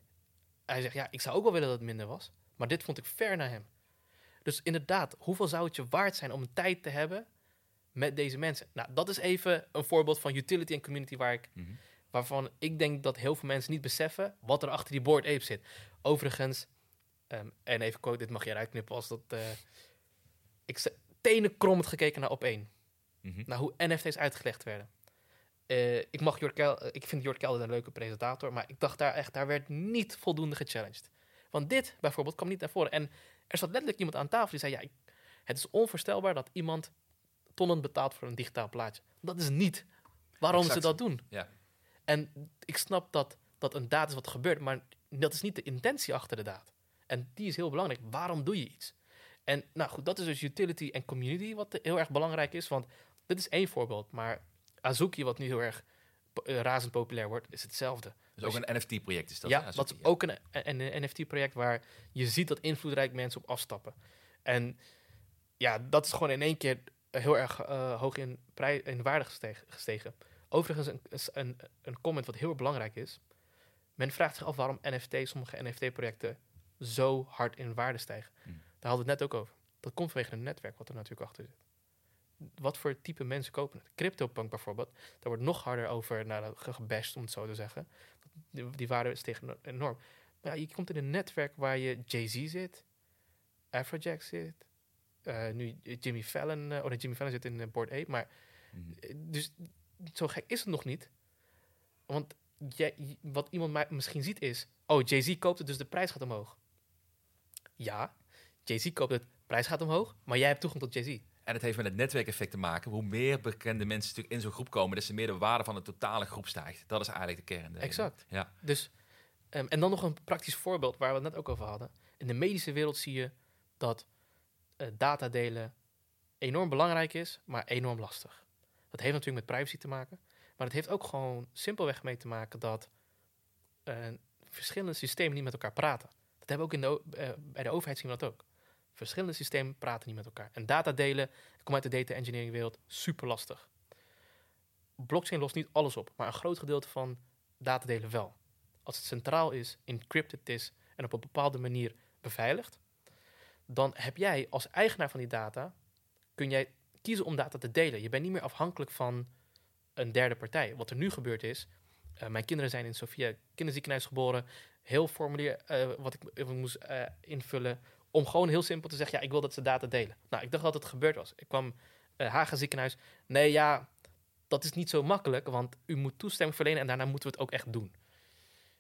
Hij zegt, ja, ik zou ook wel willen dat het minder was. Maar dit vond ik fair naar hem. Dus inderdaad, hoeveel zou het je waard zijn om een tijd te hebben met deze mensen? Nou, dat is even een voorbeeld van utility en community waar ik, Mhm. waarvan ik denk dat heel veel mensen niet beseffen wat er achter die board ape zit. Overigens, ehm, en even quote, dit mag je eruit knippen als dat... eh ik tenen krommend gekeken naar op één Mhm. naar hoe NFT's uitgelegd werden. Eh, ik, mag Jort Kel- eh, ik vind Jort Kelder een leuke presentator, maar ik dacht daar echt, daar werd niet voldoende gechallenged. Want dit bijvoorbeeld kwam niet naar voren. En er zat letterlijk iemand aan tafel die zei, ja, ik- het is onvoorstelbaar dat iemand tonnen betaalt voor een digitaal plaatje. Dat is niet waarom Exact. ze dat doen. Ja. En ik snap dat dat een daad is wat gebeurt, maar dat is niet de intentie achter de daad. En die is heel belangrijk. Waarom doe je iets? En nou goed, dat is dus utility en community wat heel erg belangrijk is. Want dit is één voorbeeld, maar Azuki, wat nu heel erg eh, razend populair wordt, is hetzelfde. Dus ook een NFT-project is dat. ja, dat is Ja. ook een, een, een NFT-project waar je ziet dat invloedrijk mensen op afstappen. En ja, dat is gewoon in één keer heel erg eh, hoog in, prij- in waarde gestegen. gestegen. Overigens, een, een, een comment wat heel erg belangrijk is. Men vraagt zich af waarom NFT, sommige NFT-projecten zo hard in waarde stijgen. Hmm. Daar hadden we het net ook over. Dat komt vanwege een netwerk wat er natuurlijk achter zit. Wat voor type mensen kopen het? CryptoPunk bijvoorbeeld, daar wordt nog harder over nou, ge- gebashed, om het zo te zeggen. Die, die waarde stegen enorm. Maar ja, je komt in een netwerk waar je Jay-Z zit, Afrojack zit, eh, nu Jimmy Fallon, eh, oh nee, Jimmy Fallon zit in Board 8, maar Mhm. eh, dus zo gek is het nog niet. Want jij, wat iemand mij misschien ziet is, oh, Jay-Z koopt het, dus de prijs gaat omhoog. Ja, Jay-Z koopt het, prijs gaat omhoog, maar jij hebt toegang tot Jay-Z. En het heeft met het netwerkeffect te maken. Hoe meer bekende mensen natuurlijk in zo'n groep komen, des te meer de waarde van de totale groep stijgt. Dat is eigenlijk de kern. Exact. Ja. Dus, ehm, en dan nog een praktisch voorbeeld waar we het net ook over hadden. In de medische wereld zie je dat eh, data delen enorm belangrijk is, maar enorm lastig. Dat heeft natuurlijk met privacy te maken, maar het heeft ook gewoon simpelweg mee te maken dat eh, verschillende systemen niet met elkaar praten. Dat hebben we ook in de, eh, bij de overheid zien we dat ook. Verschillende systemen praten niet met elkaar. En data delen, ik kom uit de data engineering wereld, super lastig. Blockchain lost niet alles op, maar een groot gedeelte van data delen wel. Als het centraal is, encrypted is en op een bepaalde manier beveiligd, dan heb jij als eigenaar van die data, kun jij kiezen om data te delen. Je bent niet meer afhankelijk van een derde partij. Wat er nu gebeurd is, eh, mijn kinderen zijn in Sofia kinderziekenhuis geboren, heel formulier eh, wat ik moest eh, invullen, om gewoon heel simpel te zeggen, ja, ik wil dat ze data delen. Nou, ik dacht dat het gebeurd was. Ik kwam Haga ziekenhuis, nee, ja, dat is niet zo makkelijk, want u moet toestemming verlenen en daarna moeten we het ook echt doen.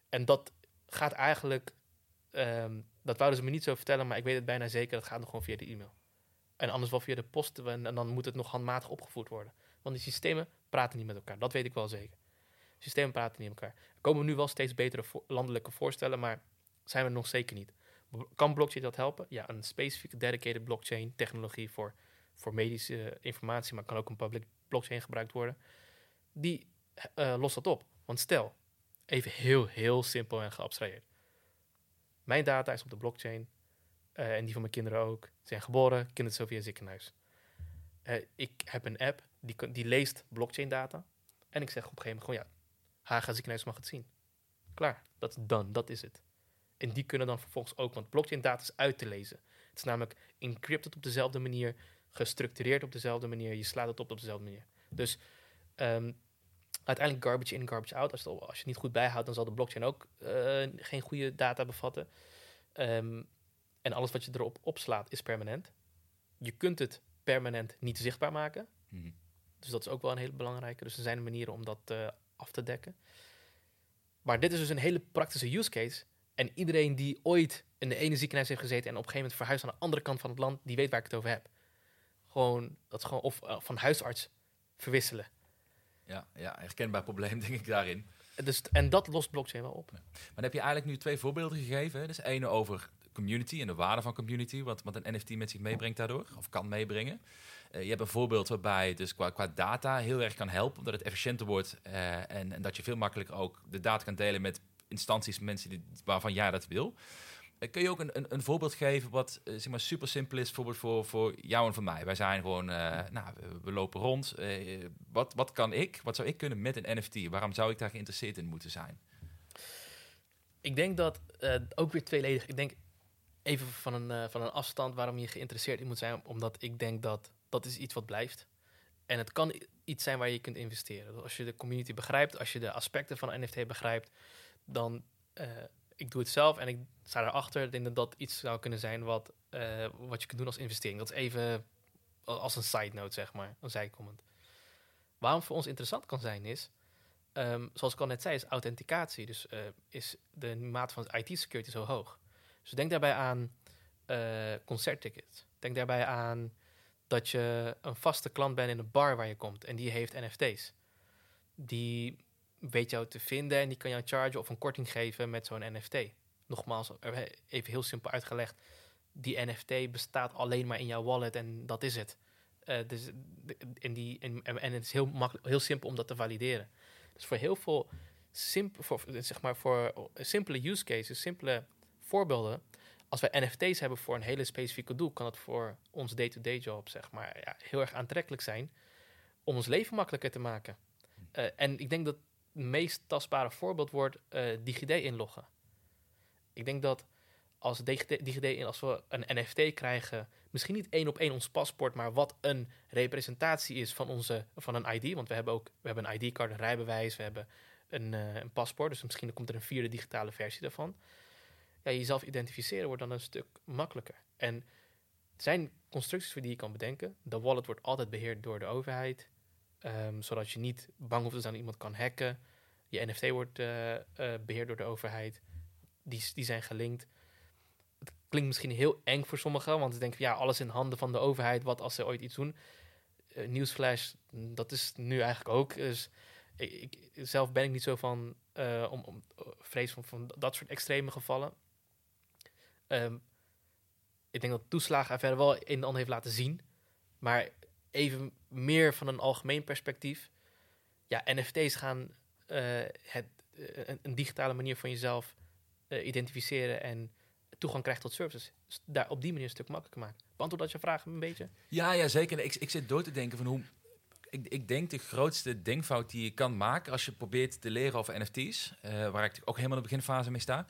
En dat gaat eigenlijk, ehm, dat wouden ze me niet zo vertellen, maar ik weet het bijna zeker, dat gaat nog gewoon via de e-mail. En anders wel via de post, en, en dan moet het nog handmatig opgevoerd worden. Want die systemen praten niet met elkaar, dat weet ik wel zeker. Systemen praten niet met elkaar. Er komen nu wel steeds betere landelijke voorstellen, maar zijn we nog zeker niet. Kan blockchain dat helpen? Ja, een specifieke dedicated blockchain technologie voor, voor medische informatie, maar kan ook een public blockchain gebruikt worden. Die eh, lost dat op. Want stel, even heel, heel simpel en geabstraheerd. Mijn data is op de blockchain eh, en die van mijn kinderen ook. Ze zijn geboren, kinderen Sofia ziekenhuis. Eh, ik heb een app die, die leest blockchain data. En ik zeg op een gegeven moment gewoon ja, Haga ziekenhuis mag het zien. Klaar, dat is done, dat is het. En die kunnen dan vervolgens ook, want blockchain data is uit te lezen. Het is namelijk encrypted op dezelfde manier, gestructureerd op dezelfde manier, je slaat het op op dezelfde manier. Dus ehm, uiteindelijk garbage in, garbage out. Als, het, als je het niet goed bijhoudt, dan zal de blockchain ook eh, geen goede data bevatten. Ehm, en alles wat je erop opslaat is permanent. Je kunt het permanent niet zichtbaar maken. Mhm. Dus dat is ook wel een hele belangrijke. Dus er zijn manieren om dat eh, af te dekken. Maar dit is dus een hele praktische use case. En iedereen die ooit in de ene ziekenhuis heeft gezeten en op een gegeven moment verhuist aan de andere kant van het land, die weet waar ik het over heb. Gewoon, dat is gewoon, of eh, van huisarts verwisselen. Ja, ja, herkenbaar probleem *laughs* denk ik daarin. Dus, en dat lost blockchain wel op. Maar dan heb je eigenlijk nu twee voorbeelden gegeven. hè. Dus ene over community en de waarde van community, wat, wat een NFT met zich meebrengt daardoor, of kan meebrengen. Eh, je hebt een voorbeeld waarbij het dus qua, qua data heel erg kan helpen, omdat het efficiënter wordt eh, en, en dat je veel makkelijker ook de data kan delen met instanties, mensen die, waarvan jij dat wil. Eh, kun je ook een, een, een voorbeeld geven wat eh, zeg maar super simpel is, bijvoorbeeld voor, voor jou en voor mij? Wij zijn gewoon, eh, nou, we, lopen rond. Wat, wat kan ik, wat zou ik kunnen met een NFT? Waarom zou ik daar geïnteresseerd in moeten zijn? Ik denk dat ook weer tweeledig. Ik denk even van een, van een afstand waarom je geïnteresseerd in moet zijn. Omdat ik denk dat dat is iets wat blijft. En het kan iets zijn waar je kunt investeren. Als je de community begrijpt, als je de aspecten van NFT begrijpt, dan ik doe het zelf en ik sta erachter. Ik denk dat dat iets zou kunnen zijn wat, uh, wat je kunt doen als investering. Dat is even als een side note, zeg maar, een zijcomment. Waarom voor ons interessant kan zijn is, um, zoals ik al net zei, is authenticatie. Dus uh, is de mate van IT-security zo hoog. Dus denk daarbij aan uh, concerttickets. Denk daarbij aan dat je een vaste klant bent in een bar waar je komt en die heeft NFT's. Die weet jou te vinden en die kan jou chargen of een korting geven met zo'n NFT. Nogmaals, even heel simpel uitgelegd. Die NFT bestaat alleen maar in jouw wallet en dat is het. Uh, dus, en, die, en, en het is heel, makkelijk, heel simpel om dat te valideren. Dus voor heel veel simp voor, zeg maar voor simpele use cases, simpele voorbeelden, als wij NFT's hebben voor een hele specifieke doel, kan het voor ons day-to-day -day job zeg maar, ja, heel erg aantrekkelijk zijn om ons leven makkelijker te maken. En ik denk dat meest tastbare voorbeeld wordt uh, DigiD inloggen. Ik denk dat als DigiD, als we een NFT krijgen, misschien niet één op één ons paspoort, maar wat een representatie is van, onze, van een ID. Want we hebben ook we hebben een ID-card, een rijbewijs, we hebben een, uh, een paspoort. Dus misschien komt er een vierde digitale versie daarvan. Ja, jezelf identificeren wordt dan een stuk makkelijker. En er zijn constructies voor die je kan bedenken. De wallet wordt altijd beheerd door de overheid. Um, zodat je niet bang hoeft te zijn dat iemand kan hacken. Je NFT wordt uh, uh, beheerd door de overheid. Die, die zijn gelinkt. Het klinkt misschien heel eng voor sommigen, want ze denken, ja, alles in handen van de overheid. Wat als ze ooit iets doen? Uh, Newsflash, dat is nu eigenlijk ook. Dus ik, zelf ben ik niet zo van om, om vrees van, van dat soort extreme gevallen. Um, ik denk dat toeslagen verder wel een en ander heeft laten zien. Maar even meer van een algemeen perspectief. Ja, NFT's gaan uh, het, uh, een, een, digitale manier van jezelf uh, identificeren en toegang krijgt tot services. Dus daar op die manier een stuk makkelijker maken. Beantwoord dat je vraag een beetje? Ja, ja zeker. Ik, ik zit door te denken van hoe. Ik, ik denk de grootste denkfout die je kan maken als je probeert te leren over NFT's, uh, waar ik ook helemaal in de beginfase mee sta,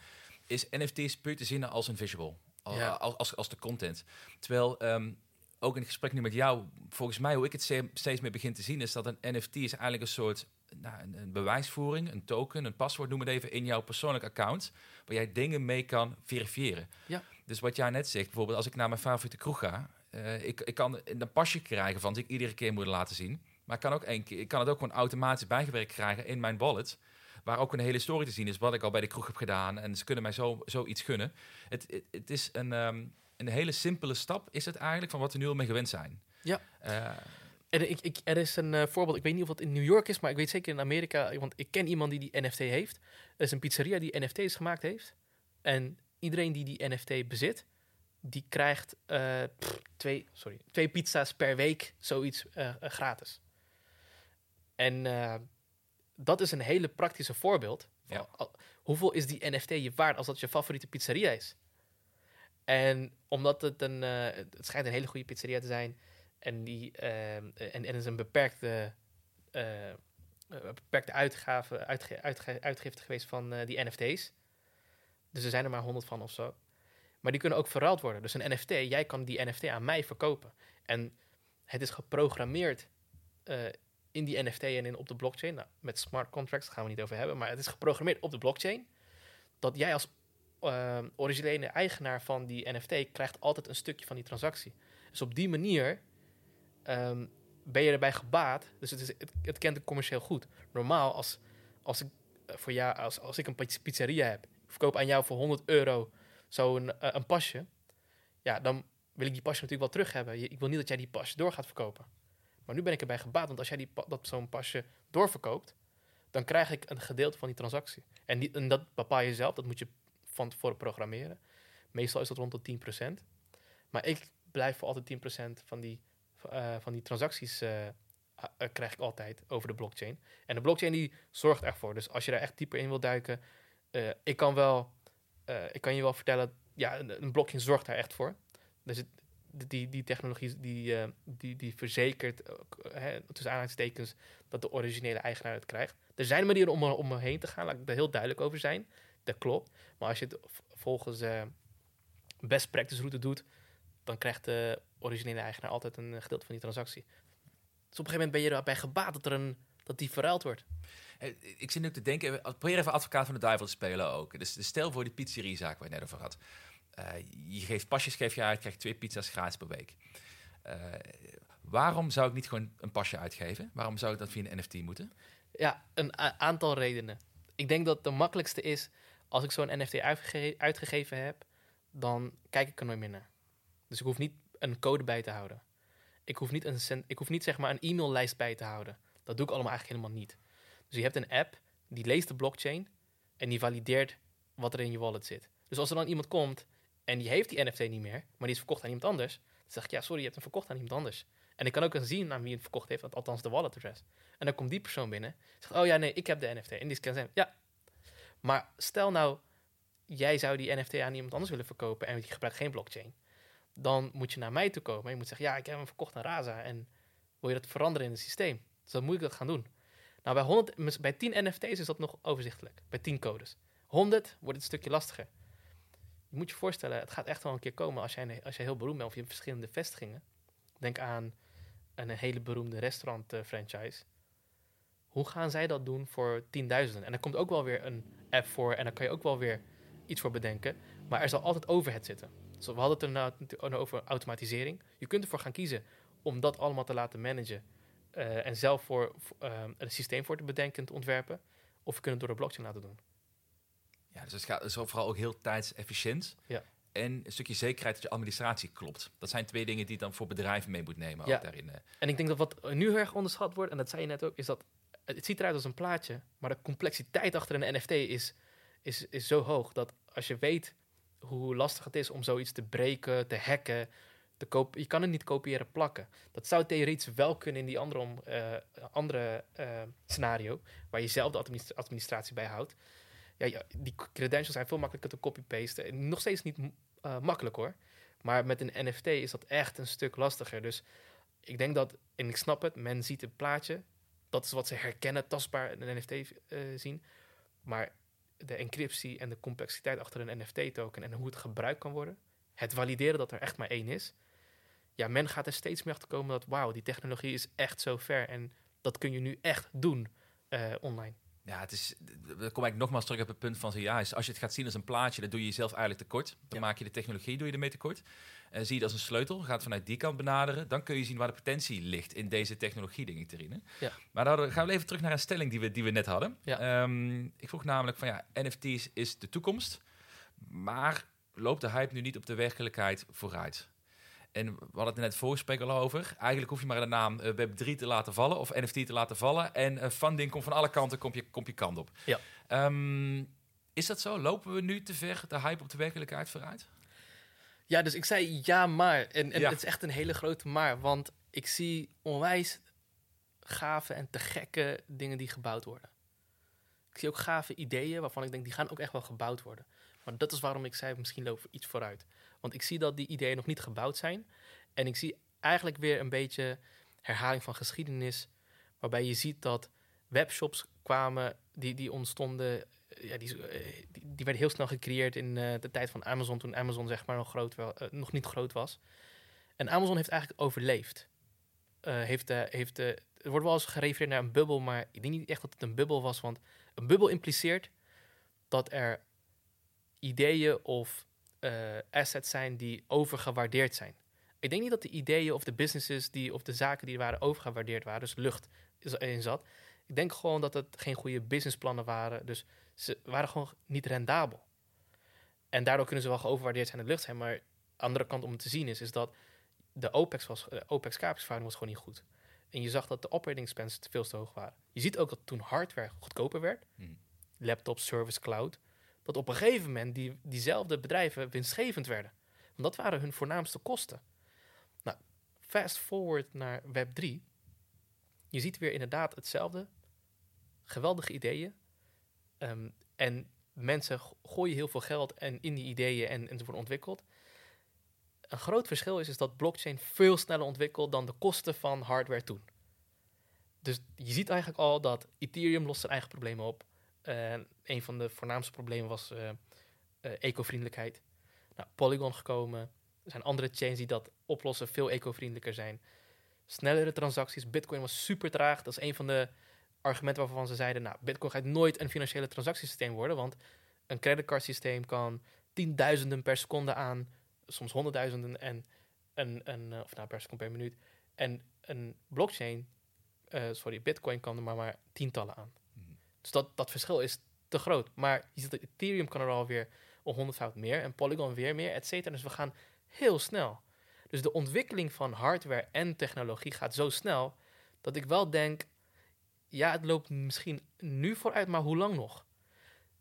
is NFT's puur te zien als een visual. Ja. Als, als, als de content. Terwijl um, ook in het gesprek nu met jou, volgens mij, hoe ik het steeds meer begin te zien, is dat een NFT is eigenlijk een soort nou, een, een, bewijsvoering, een token, een paswoord, noem het even, in jouw persoonlijk account, waar jij dingen mee kan verifiëren. Ja. Dus wat jij net zegt, bijvoorbeeld als ik naar mijn favoriete kroeg ga, uh, ik, ik kan een pasje krijgen van, die ik iedere keer moet laten zien. Maar ik kan, ook één keer, ik kan het ook gewoon automatisch bijgewerkt krijgen in mijn wallet. Waar ook een hele story te zien is wat ik al bij de kroeg heb gedaan. En ze kunnen mij zo, zoiets gunnen. Het, het, het is een, um, een hele simpele stap, is het eigenlijk, van wat we nu al mee gewend zijn. Ja. Uh, Er, ik, ik, er is een eh, voorbeeld, ik weet niet of dat in New York is, maar ik weet zeker in Amerika, want ik ken iemand die die NFT heeft. Er is een pizzeria die NFT's gemaakt heeft. En iedereen die die NFT bezit, die krijgt eh, pff, twee, sorry, twee pizza's per week, zoiets gratis. En dat is een hele praktische voorbeeld. van Ja. al- hoeveel is die NFT je waard als dat je favoriete pizzeria is? En omdat het een, eh, het schijnt een hele goede pizzeria te zijn en die eh, en, er is een beperkte, eh, beperkte uitgave, uitge, uitge- uitgifte geweest van die NFT's. Dus er zijn er maar honderd van of zo. Maar die kunnen ook verruild worden. Dus een NFT, jij kan die NFT aan mij verkopen. En het is geprogrammeerd in die NFT en in, op de blockchain. Nou, met smart contracts gaan we niet over hebben. Maar het is geprogrammeerd op de blockchain. Dat jij als eh, originele eigenaar van die NFT krijgt altijd een stukje van die transactie. Dus op die manier ehm, ben je erbij gebaat. Dus het, is, het, het kent het commercieel goed. Normaal, als, als, ik, eh, voor jou, als, als ik een pizz- pizzeria heb, verkoop aan jou voor 100 euro zo'n eh, een pasje. Ja, dan wil ik die pasje natuurlijk wel terug hebben. Ik wil niet dat jij die pasje door gaat verkopen. Maar nu ben ik erbij gebaat, want als jij die, dat zo'n pasje doorverkoopt, dan krijg ik een gedeelte van die transactie. En, die, en dat bepaal je zelf, dat moet je van tevoren programmeren. Meestal is dat rond de 10%. Maar ik blijf voor altijd 10% van die, eh, van die transacties eh, krijg ik altijd over de blockchain. En de blockchain die zorgt ervoor. Dus als je daar echt dieper in wil duiken, ik kan wel, ik kan je wel vertellen, ja, een, een blockchain zorgt daar echt voor. Dus het, die, die technologie die, die, die verzekert, hè, tussen aanhalingstekens, dat de originele eigenaar het krijgt. Er zijn manieren om er om er heen te gaan, laat ik er heel duidelijk over zijn. Dat klopt. Maar als je het volgens eh, best practice route doet, dan krijgt de originele eigenaar altijd een gedeelte van die transactie. Dus op een gegeven moment ben je erbij gebaat dat, er een, dat die verruild wordt. Eh, Ik zit nu te denken, eh, probeer even advocaat van de duivel te spelen ook. Dus dus stel voor die pizzerie-zaak waar je net over had. Eh, je geeft pasjes geef je uit, krijgt twee pizza's gratis per week. Waarom zou ik niet gewoon een pasje uitgeven? Waarom zou ik dat via een NFT moeten? Ja, een aantal redenen. Ik denk dat de makkelijkste is, als ik zo'n NFT uitgege- uitgegeven heb, dan kijk ik er nooit meer naar. Dus ik hoef niet een code bij te houden. Ik hoef niet, een ik hoef niet zeg maar een e-maillijst bij te houden. Dat doe ik allemaal eigenlijk helemaal niet. Dus je hebt een app, die leest de blockchain en die valideert wat er in je wallet zit. Dus als er dan iemand komt en die heeft die NFT niet meer, maar die is verkocht aan iemand anders, dan zeg ik, ja, sorry, je hebt hem verkocht aan iemand anders. En ik kan ook zien aan wie het verkocht heeft, althans de wallet address. En dan komt die persoon binnen, zegt, oh ja, nee, ik heb de NFT. En die scan zijn, ja. Maar stel nou, jij zou die NFT aan iemand anders willen verkopen en die gebruikt geen blockchain. Dan moet je naar mij toe komen en je moet zeggen, ja, ik heb hem verkocht aan Raza. En wil je dat veranderen in het systeem? Dus dan moet ik dat gaan doen. Nou, bij, 100, mis- bij 10 NFT's is dat nog overzichtelijk. Bij 10 codes. 100 wordt het een stukje lastiger. Je moet je voorstellen, het gaat echt wel een keer komen als jij, als jij heel beroemd bent of je hebt verschillende vestigingen. Denk aan een hele beroemde restaurant eh, franchise. Hoe gaan zij dat doen voor tienduizenden? En er komt ook wel weer een app voor en daar kan je ook wel weer iets voor bedenken. Maar er zal altijd overhead zitten. Dus we hadden het er nou over automatisering. Je kunt ervoor gaan kiezen om dat allemaal te laten managen. eh, en zelf voor, eh, een systeem voor te bedenken en te ontwerpen. Of je kunt het door de blockchain laten doen. Ja, dus het gaat dus vooral ook heel tijdsefficiënt. Ja. En een stukje zekerheid dat je administratie klopt. Dat zijn twee dingen die je dan voor bedrijven mee moet nemen. Ja. Ook daarin. eh. En ik denk dat wat nu heel erg onderschat wordt, en dat zei je net ook, is dat het ziet eruit als een plaatje, maar de complexiteit achter een NFT is, is, is zo hoog dat als je weet hoe lastig het is om zoiets te breken, te hacken, te koop, je kan het niet kopiëren plakken. Dat zou theoretisch wel kunnen in die andere, om, eh, andere eh, scenario, waar je zelf de administ- administratie bij houdt. Ja, die credentials zijn veel makkelijker te copy-pasten. Nog steeds niet eh, makkelijk hoor. Maar met een NFT is dat echt een stuk lastiger. Dus ik denk dat, en ik snap het, men ziet het plaatje. Dat is wat ze herkennen, tastbaar in een NFT eh, zien. Maar de encryptie en de complexiteit achter een NFT-token en hoe het gebruikt kan worden, het valideren dat er echt maar één is. Ja, men gaat er steeds meer achter komen dat, wauw, die technologie is echt zo ver en dat kun je nu echt doen eh, online. Ja, het is, dan kom ik nogmaals terug op het punt van, ja, als je het gaat zien als een plaatje, dan doe je jezelf eigenlijk tekort. Dan Ja. maak je de technologie doe je ermee tekort. En zie je het als een sleutel, gaat vanuit die kant benaderen. Dan kun je zien waar de potentie ligt in deze technologie, denk ik, Terine. Ja. Maar dan gaan we even terug naar een stelling die we, die we net hadden. Ja. Ehm, ik vroeg namelijk van, ja, NFT's is de toekomst. Maar loopt de hype nu niet op de werkelijkheid vooruit? En we hadden het net voorgesprek al over. Eigenlijk hoef je maar de naam uh, Web3 te laten vallen of NFT te laten vallen. En uh, funding komt van alle kanten, komt je, komt je kant op. Ja. Um, is dat zo? Lopen we nu te ver de hype op de werkelijkheid vooruit? Ja, dus ik zei ja, maar. En, en ja. het is echt een hele grote maar. Want ik zie onwijs gave en te gekke dingen die gebouwd worden. Ik zie ook gave ideeën waarvan ik denk, die gaan ook echt wel gebouwd worden. Maar dat is waarom ik zei, misschien lopen we iets vooruit. Want ik zie dat die ideeën nog niet gebouwd zijn. En ik zie eigenlijk weer een beetje herhaling van geschiedenis. Waarbij je ziet dat webshops kwamen, die, die ontstonden. Ja, die, die, die werden heel snel gecreëerd in uh, de tijd van Amazon. Toen Amazon zeg maar nog, groot wel, nog niet groot was. En Amazon heeft eigenlijk overleefd. Uh, heeft, heeft, er wordt wel eens gerefereerd naar een bubbel, maar ik denk niet echt dat het een bubbel was. Want een bubbel impliceert dat er ideeën of uh, assets zijn die overgewaardeerd zijn. Ik denk niet dat de ideeën of de businesses die, of de zaken die waren overgewaardeerd waren, dus lucht in zat. Ik denk gewoon dat het geen goede businessplannen waren. Dus ze waren gewoon niet rendabel. En daardoor kunnen ze wel geoverwaardeerd zijn in de lucht zijn. Maar andere kant om het te zien is, is dat de OPEX, was, de OPEX capex was gewoon niet goed. En je zag dat de operating expenses veel te hoog waren. Je ziet ook dat toen hardware goedkoper werd, hmm. laptop, service, cloud, dat op een gegeven moment die, diezelfde bedrijven winstgevend werden. Want dat waren hun voornaamste kosten. Nou, fast forward naar Web 3. Je ziet weer inderdaad hetzelfde. Geweldige ideeën. Um, en mensen gooien heel veel geld en in die ideeën en, en ze worden ontwikkeld. Een groot verschil is, is dat blockchain veel sneller ontwikkelt dan de kosten van hardware toen. Dus je ziet eigenlijk al dat Ethereum lost zijn eigen problemen op. Uh, een van de voornaamste problemen was uh, uh, eco-vriendelijkheid. Nou, Polygon gekomen. Er zijn andere chains die dat oplossen, veel eco-vriendelijker zijn. Snellere transacties. Bitcoin was super traag. Dat is een van de argumenten waarvan ze zeiden: Nou, Bitcoin gaat nooit een financiële transactiesysteem worden, want een creditcardsysteem kan tienduizenden per seconde aan, soms honderdduizenden en een, een of nou per seconde per minuut. En een blockchain, sorry, Bitcoin kan er maar, maar tientallen aan. Dus dat, dat verschil is te groot. Maar je ziet Ethereum kan er alweer een honderdvoud meer en Polygon weer meer, et cetera. Dus we gaan heel snel. Dus de ontwikkeling van hardware en technologie gaat zo snel dat ik wel denk, ja, het loopt misschien nu vooruit, maar hoe lang nog?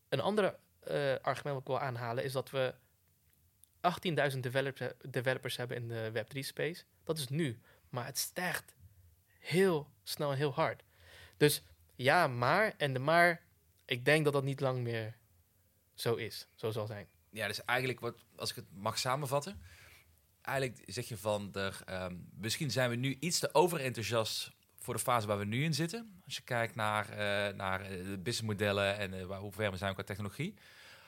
Een ander uh, argument wat ik wil aanhalen is dat we 18.000 developers, developers hebben in de Web3-space. Dat is nu, maar het stijgt heel snel en heel hard. Dus ja, maar. En de maar, ik denk dat dat niet lang meer zo is, zo zal zijn. Ja, dus eigenlijk, wat, als ik het mag samenvatten. Eigenlijk zeg je van, de, um, misschien zijn we nu iets te overenthousiast voor de fase waar we nu in zitten. Als je kijkt naar, uh, naar eh, de businessmodellen en uh, hoe ver we zijn qua technologie.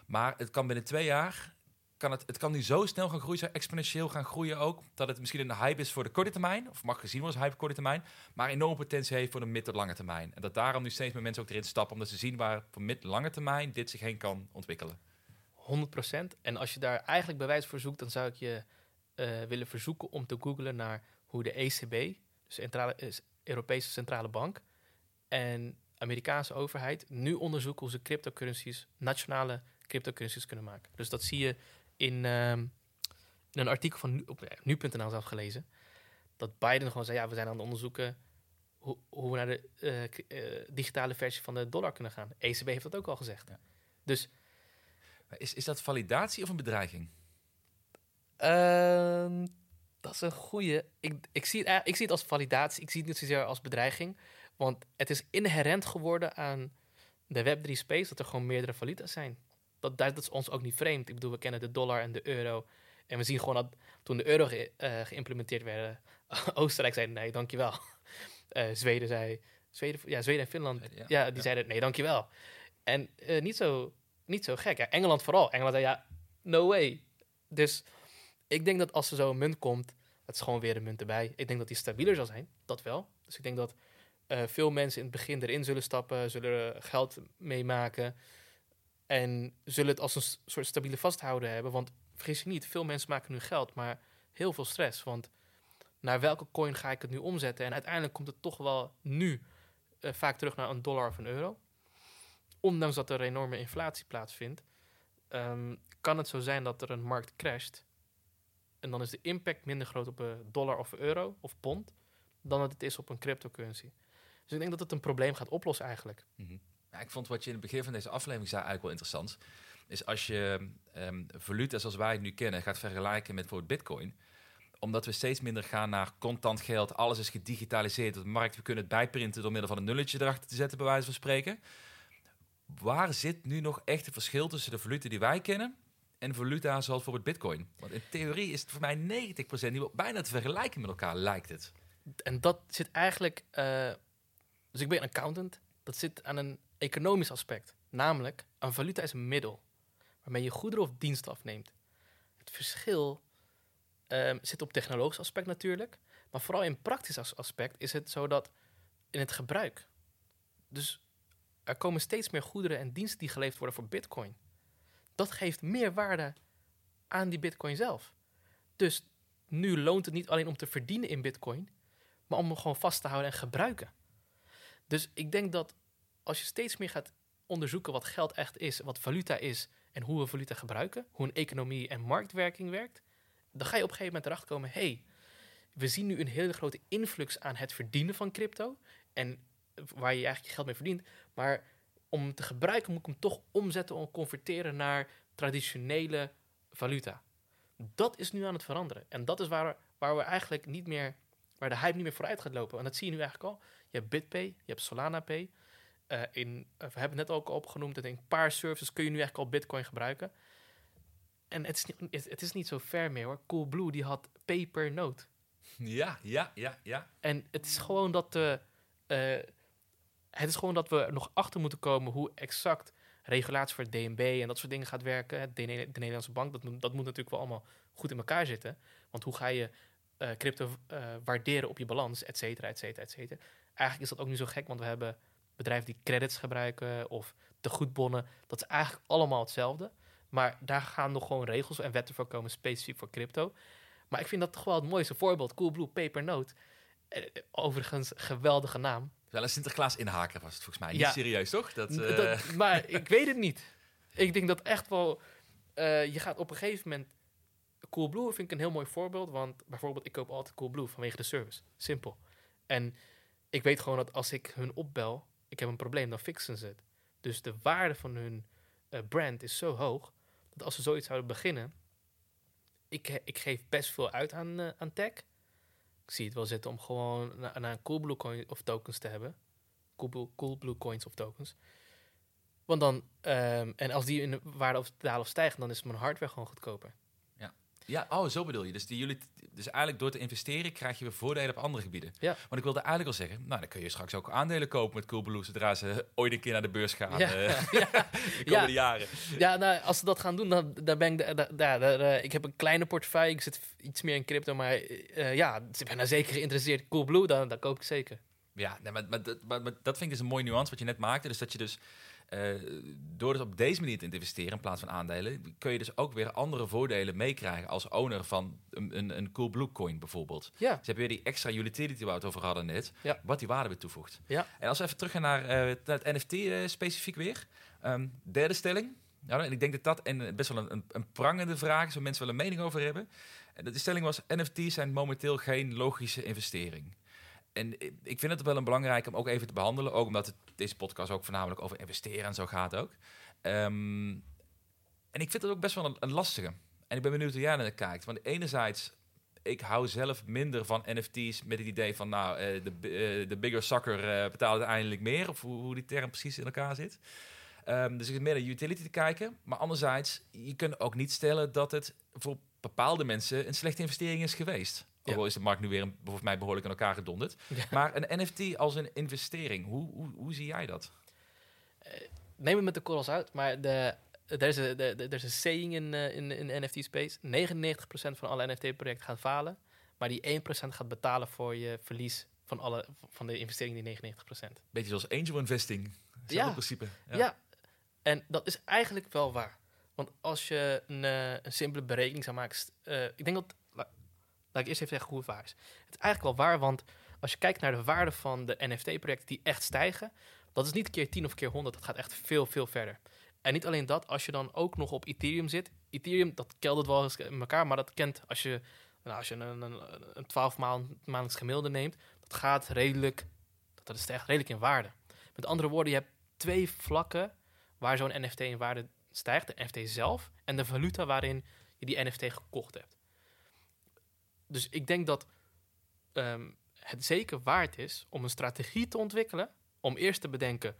Maar het kan binnen twee jaar kan het, het kan nu zo snel gaan groeien, zo exponentieel gaan groeien ook, dat het misschien een hype is voor de korte termijn, of mag gezien worden als hype korte termijn, maar enorm potentie heeft voor de mid- tot lange termijn. En dat daarom nu steeds meer mensen ook erin stappen, omdat ze zien waar voor mid-lange termijn dit zich heen kan ontwikkelen. 100%. En als je daar eigenlijk bewijs voor zoekt, dan zou ik je uh, willen verzoeken om te googlen naar hoe de ECB, dus Centrale, uh, Europese Centrale Bank, en Amerikaanse overheid nu onderzoeken hoe ze cryptocurrencies, nationale cryptocurrencies kunnen maken. Dus dat zie je in, uh, in een artikel van nu, op nu.nl zelf gelezen. Dat Biden gewoon zei, ja, we zijn aan het onderzoeken hoe, hoe we naar de uh, uh, digitale versie van de dollar kunnen gaan. ECB heeft dat ook al gezegd. Ja. Dus... Is, is dat validatie of een bedreiging? Uh, dat is een goede. Ik, ik, zie het, ik zie het als validatie. Ik zie het niet zozeer als bedreiging. Want het is inherent geworden aan de Web3 space dat er gewoon meerdere valuta's zijn dat, dat is ons ook niet vreemd. Ik bedoel, we kennen de dollar en de euro. En we zien gewoon dat toen de euro ge, uh, geïmplementeerd werd, *laughs* Oostenrijk zei nee, dankjewel. Uh, *laughs* Zweden zei, Zweden, ja, Zweden en Finland, ja, ja, die ja. zeiden nee, dankjewel. En uh, niet, zo, niet zo gek. Ja, Engeland vooral. Engeland zei ja, no way. Dus ik denk dat als er zo'n munt komt, dat is gewoon weer een munt erbij. Ik denk dat die stabieler zal zijn, dat wel. Dus ik denk dat veel mensen in het begin erin zullen stappen, zullen geld meemaken. En zullen het als een soort stabiele vasthouden hebben. Want vergis je niet, veel mensen maken nu geld, maar heel veel stress. Want naar welke coin ga ik het nu omzetten? En uiteindelijk komt het toch wel nu uh, vaak terug naar een dollar of een euro. Ondanks dat er enorme inflatie plaatsvindt, um, kan het zo zijn dat er een markt crasht. En dan is de impact minder groot op een dollar of euro of pond dan dat het is op een cryptocurrency. Dus ik denk dat het een probleem gaat oplossen eigenlijk. Mhm. Ik vond wat je in het begin van deze aflevering zei eigenlijk wel interessant. Is als je um, valuta zoals wij het nu kennen gaat vergelijken met bijvoorbeeld bitcoin. Omdat we steeds minder gaan naar contant geld. Alles is gedigitaliseerd op de markt. We kunnen het bijprinten door middel van een nulletje erachter te zetten bij wijze van spreken. Waar zit nu nog echt het verschil tussen de valuta die wij kennen en valuta zoals bijvoorbeeld bitcoin? Want in theorie is het voor mij 90% die bijna te vergelijken met elkaar, lijkt het. En dat zit eigenlijk... Uh, dus ik ben accountant. Dat zit aan een economisch aspect. Namelijk, een valuta is een middel waarmee je goederen of diensten afneemt. Het verschil um, zit op technologisch aspect natuurlijk, maar vooral in praktisch aspect is het zo dat in het gebruik. Dus er komen steeds meer goederen en diensten die geleverd worden voor Bitcoin. Dat geeft meer waarde aan die Bitcoin zelf. Dus nu loont het niet alleen om te verdienen in Bitcoin, maar om hem gewoon vast te houden en gebruiken. Dus ik denk dat als je steeds meer gaat onderzoeken wat geld echt is, wat valuta is en hoe we valuta gebruiken, hoe een economie en marktwerking werkt, dan ga je op een gegeven moment erachter komen: hey, we zien nu een hele grote influx aan het verdienen van crypto en waar je eigenlijk je geld mee verdient, maar om te gebruiken moet ik hem toch omzetten of converteren naar traditionele valuta. Dat is nu aan het veranderen en dat is waar, waar we eigenlijk niet meer, waar de hype niet meer vooruit gaat lopen. En dat zie je nu eigenlijk al. Je hebt BitPay, je hebt Solana Pay. Uh, in, we hebben het net ook opgenoemd, dat in een paar services kun je nu eigenlijk al Bitcoin gebruiken. En het is, niet, het is niet zo ver meer hoor. Coolblue die had paper note. Ja, ja, ja, ja. En het is gewoon dat de, uh, het is gewoon dat we nog achter moeten komen hoe exact regulatie voor DNB en dat soort dingen gaat werken. De, de Nederlandse bank, dat, dat moet natuurlijk wel allemaal goed in elkaar zitten. Want hoe ga je uh, crypto waarderen op je balans, et cetera, et cetera, et cetera. Eigenlijk is dat ook niet zo gek, want we hebben bedrijven die credits gebruiken of de goedbonnen. Dat is eigenlijk allemaal hetzelfde. Maar daar gaan nog gewoon regels en wetten voor komen specifiek voor crypto. Maar ik vind dat toch wel het mooiste voorbeeld. Coolblue Papernote. Eh, overigens, geweldige naam. Wel een Sinterklaas inhaker was het volgens mij. Niet serieus, toch? Dat, uh... *laughs* maar ik weet het niet. Ik denk dat echt wel... Uh, je gaat op een gegeven moment... Coolblue vind ik een heel mooi voorbeeld. Want bijvoorbeeld, ik koop altijd Coolblue vanwege de service. Simpel. En ik weet gewoon dat als ik hun opbel ik heb een probleem, dan fixen ze het. Dus de waarde van hun uh, brand is zo hoog dat als ze zoiets zouden beginnen, ik, ik geef best veel uit aan, uh, aan tech. Ik zie het wel zitten om gewoon naar, naar een Coolblue coin of tokens te hebben. Coolblue, Coolblue coins of tokens. Want dan, um, en als die in de waarde of dalen of stijgen, dan is mijn hardware gewoon goedkoper. Ja, oh, zo bedoel je. Dus, die jullie, dus eigenlijk door te investeren krijg je weer voordelen op andere gebieden. Ja. Want ik wilde eigenlijk al zeggen, nou dan kun je straks ook aandelen kopen met Coolblue zodra ze ooit een keer naar de beurs gaan ja. Uh, *laughs* *laughs* ja. de komende jaren. Ja, nou, als ze dat gaan doen, dan, dan ben ik, daar, daar, uh, ik heb een kleine portefeuille, ik zit iets meer in crypto, maar uh, ja, ik ben daar zeker geïnteresseerd. Coolblue, dan, dan koop ik zeker. Ja, nee, maar, maar, maar, maar, dat vind ik dus een mooie nuance wat je net maakte. Dus dat je dus uh, door dus op deze manier te investeren in plaats van aandelen, kun je dus ook weer andere voordelen meekrijgen als owner van een, een, een Coolblue coin bijvoorbeeld. Ja. Dus heb je weer die extra utility waar we het over hadden net, ja. wat die waarde weer toevoegt. Ja. En als we even terug gaan naar, uh, het NFT uh, eh, specifiek weer. Um, derde stelling. Ja, en ik denk dat dat en best wel een, een, een prangende vraag is waar mensen wel een mening over hebben. En de stelling was: NFT's zijn momenteel geen logische investering en ik vind het wel een belangrijk om ook even te behandelen. Ook omdat het, deze podcast ook voornamelijk over investeren en zo gaat ook. Um, en ik vind het ook best wel een, lastige. En ik ben benieuwd hoe jij naar kijkt. Want enerzijds, ik hou zelf minder van NFT's met het idee van... nou, de, uh, de bigger sucker uh, betaalt uiteindelijk meer. Of hoe, hoe, die term precies in elkaar zit. Um, dus ik zit meer naar utility te kijken. Maar anderzijds, je kunt ook niet stellen dat het voor bepaalde mensen... een slechte investering is geweest. Ook al is de markt nu weer volgens mij behoorlijk in elkaar gedonderd. Maar een NFT als een investering, hoe, hoe, hoe zie jij dat? Uh, neem het met de korrels uit, maar de, er is een, er is een saying in, uh, in, in NFT-space. 99% van alle NFT-projecten gaan falen, maar die 1% gaat betalen voor je verlies van, alle, van de investering die 99%. Beetje zoals angel investing. Ja. principe. Ja. ja. en dat is eigenlijk wel waar. Want als je een, uh, een simpele berekening zou maken... ik denk dat Laat ik eerst even zeggen hoe het is. Het is eigenlijk wel waar, want als je kijkt naar de waarde van de NFT-projecten die echt stijgen, dat is niet keer 10 of keer 100, dat gaat echt veel, veel verder. En niet alleen dat, als je dan ook nog op Ethereum zit. Ethereum, dat keldert wel eens in elkaar, maar dat kent als je, nou, als je een 12 maand, maandelijks gemiddelde neemt, dat gaat redelijk, dat is echt redelijk in waarde. Met andere woorden, je hebt twee vlakken waar zo'n NFT in waarde stijgt. De NFT zelf en de valuta waarin je die NFT gekocht hebt. Dus ik denk dat ehm, het zeker waard is om een strategie te ontwikkelen. Om eerst te bedenken,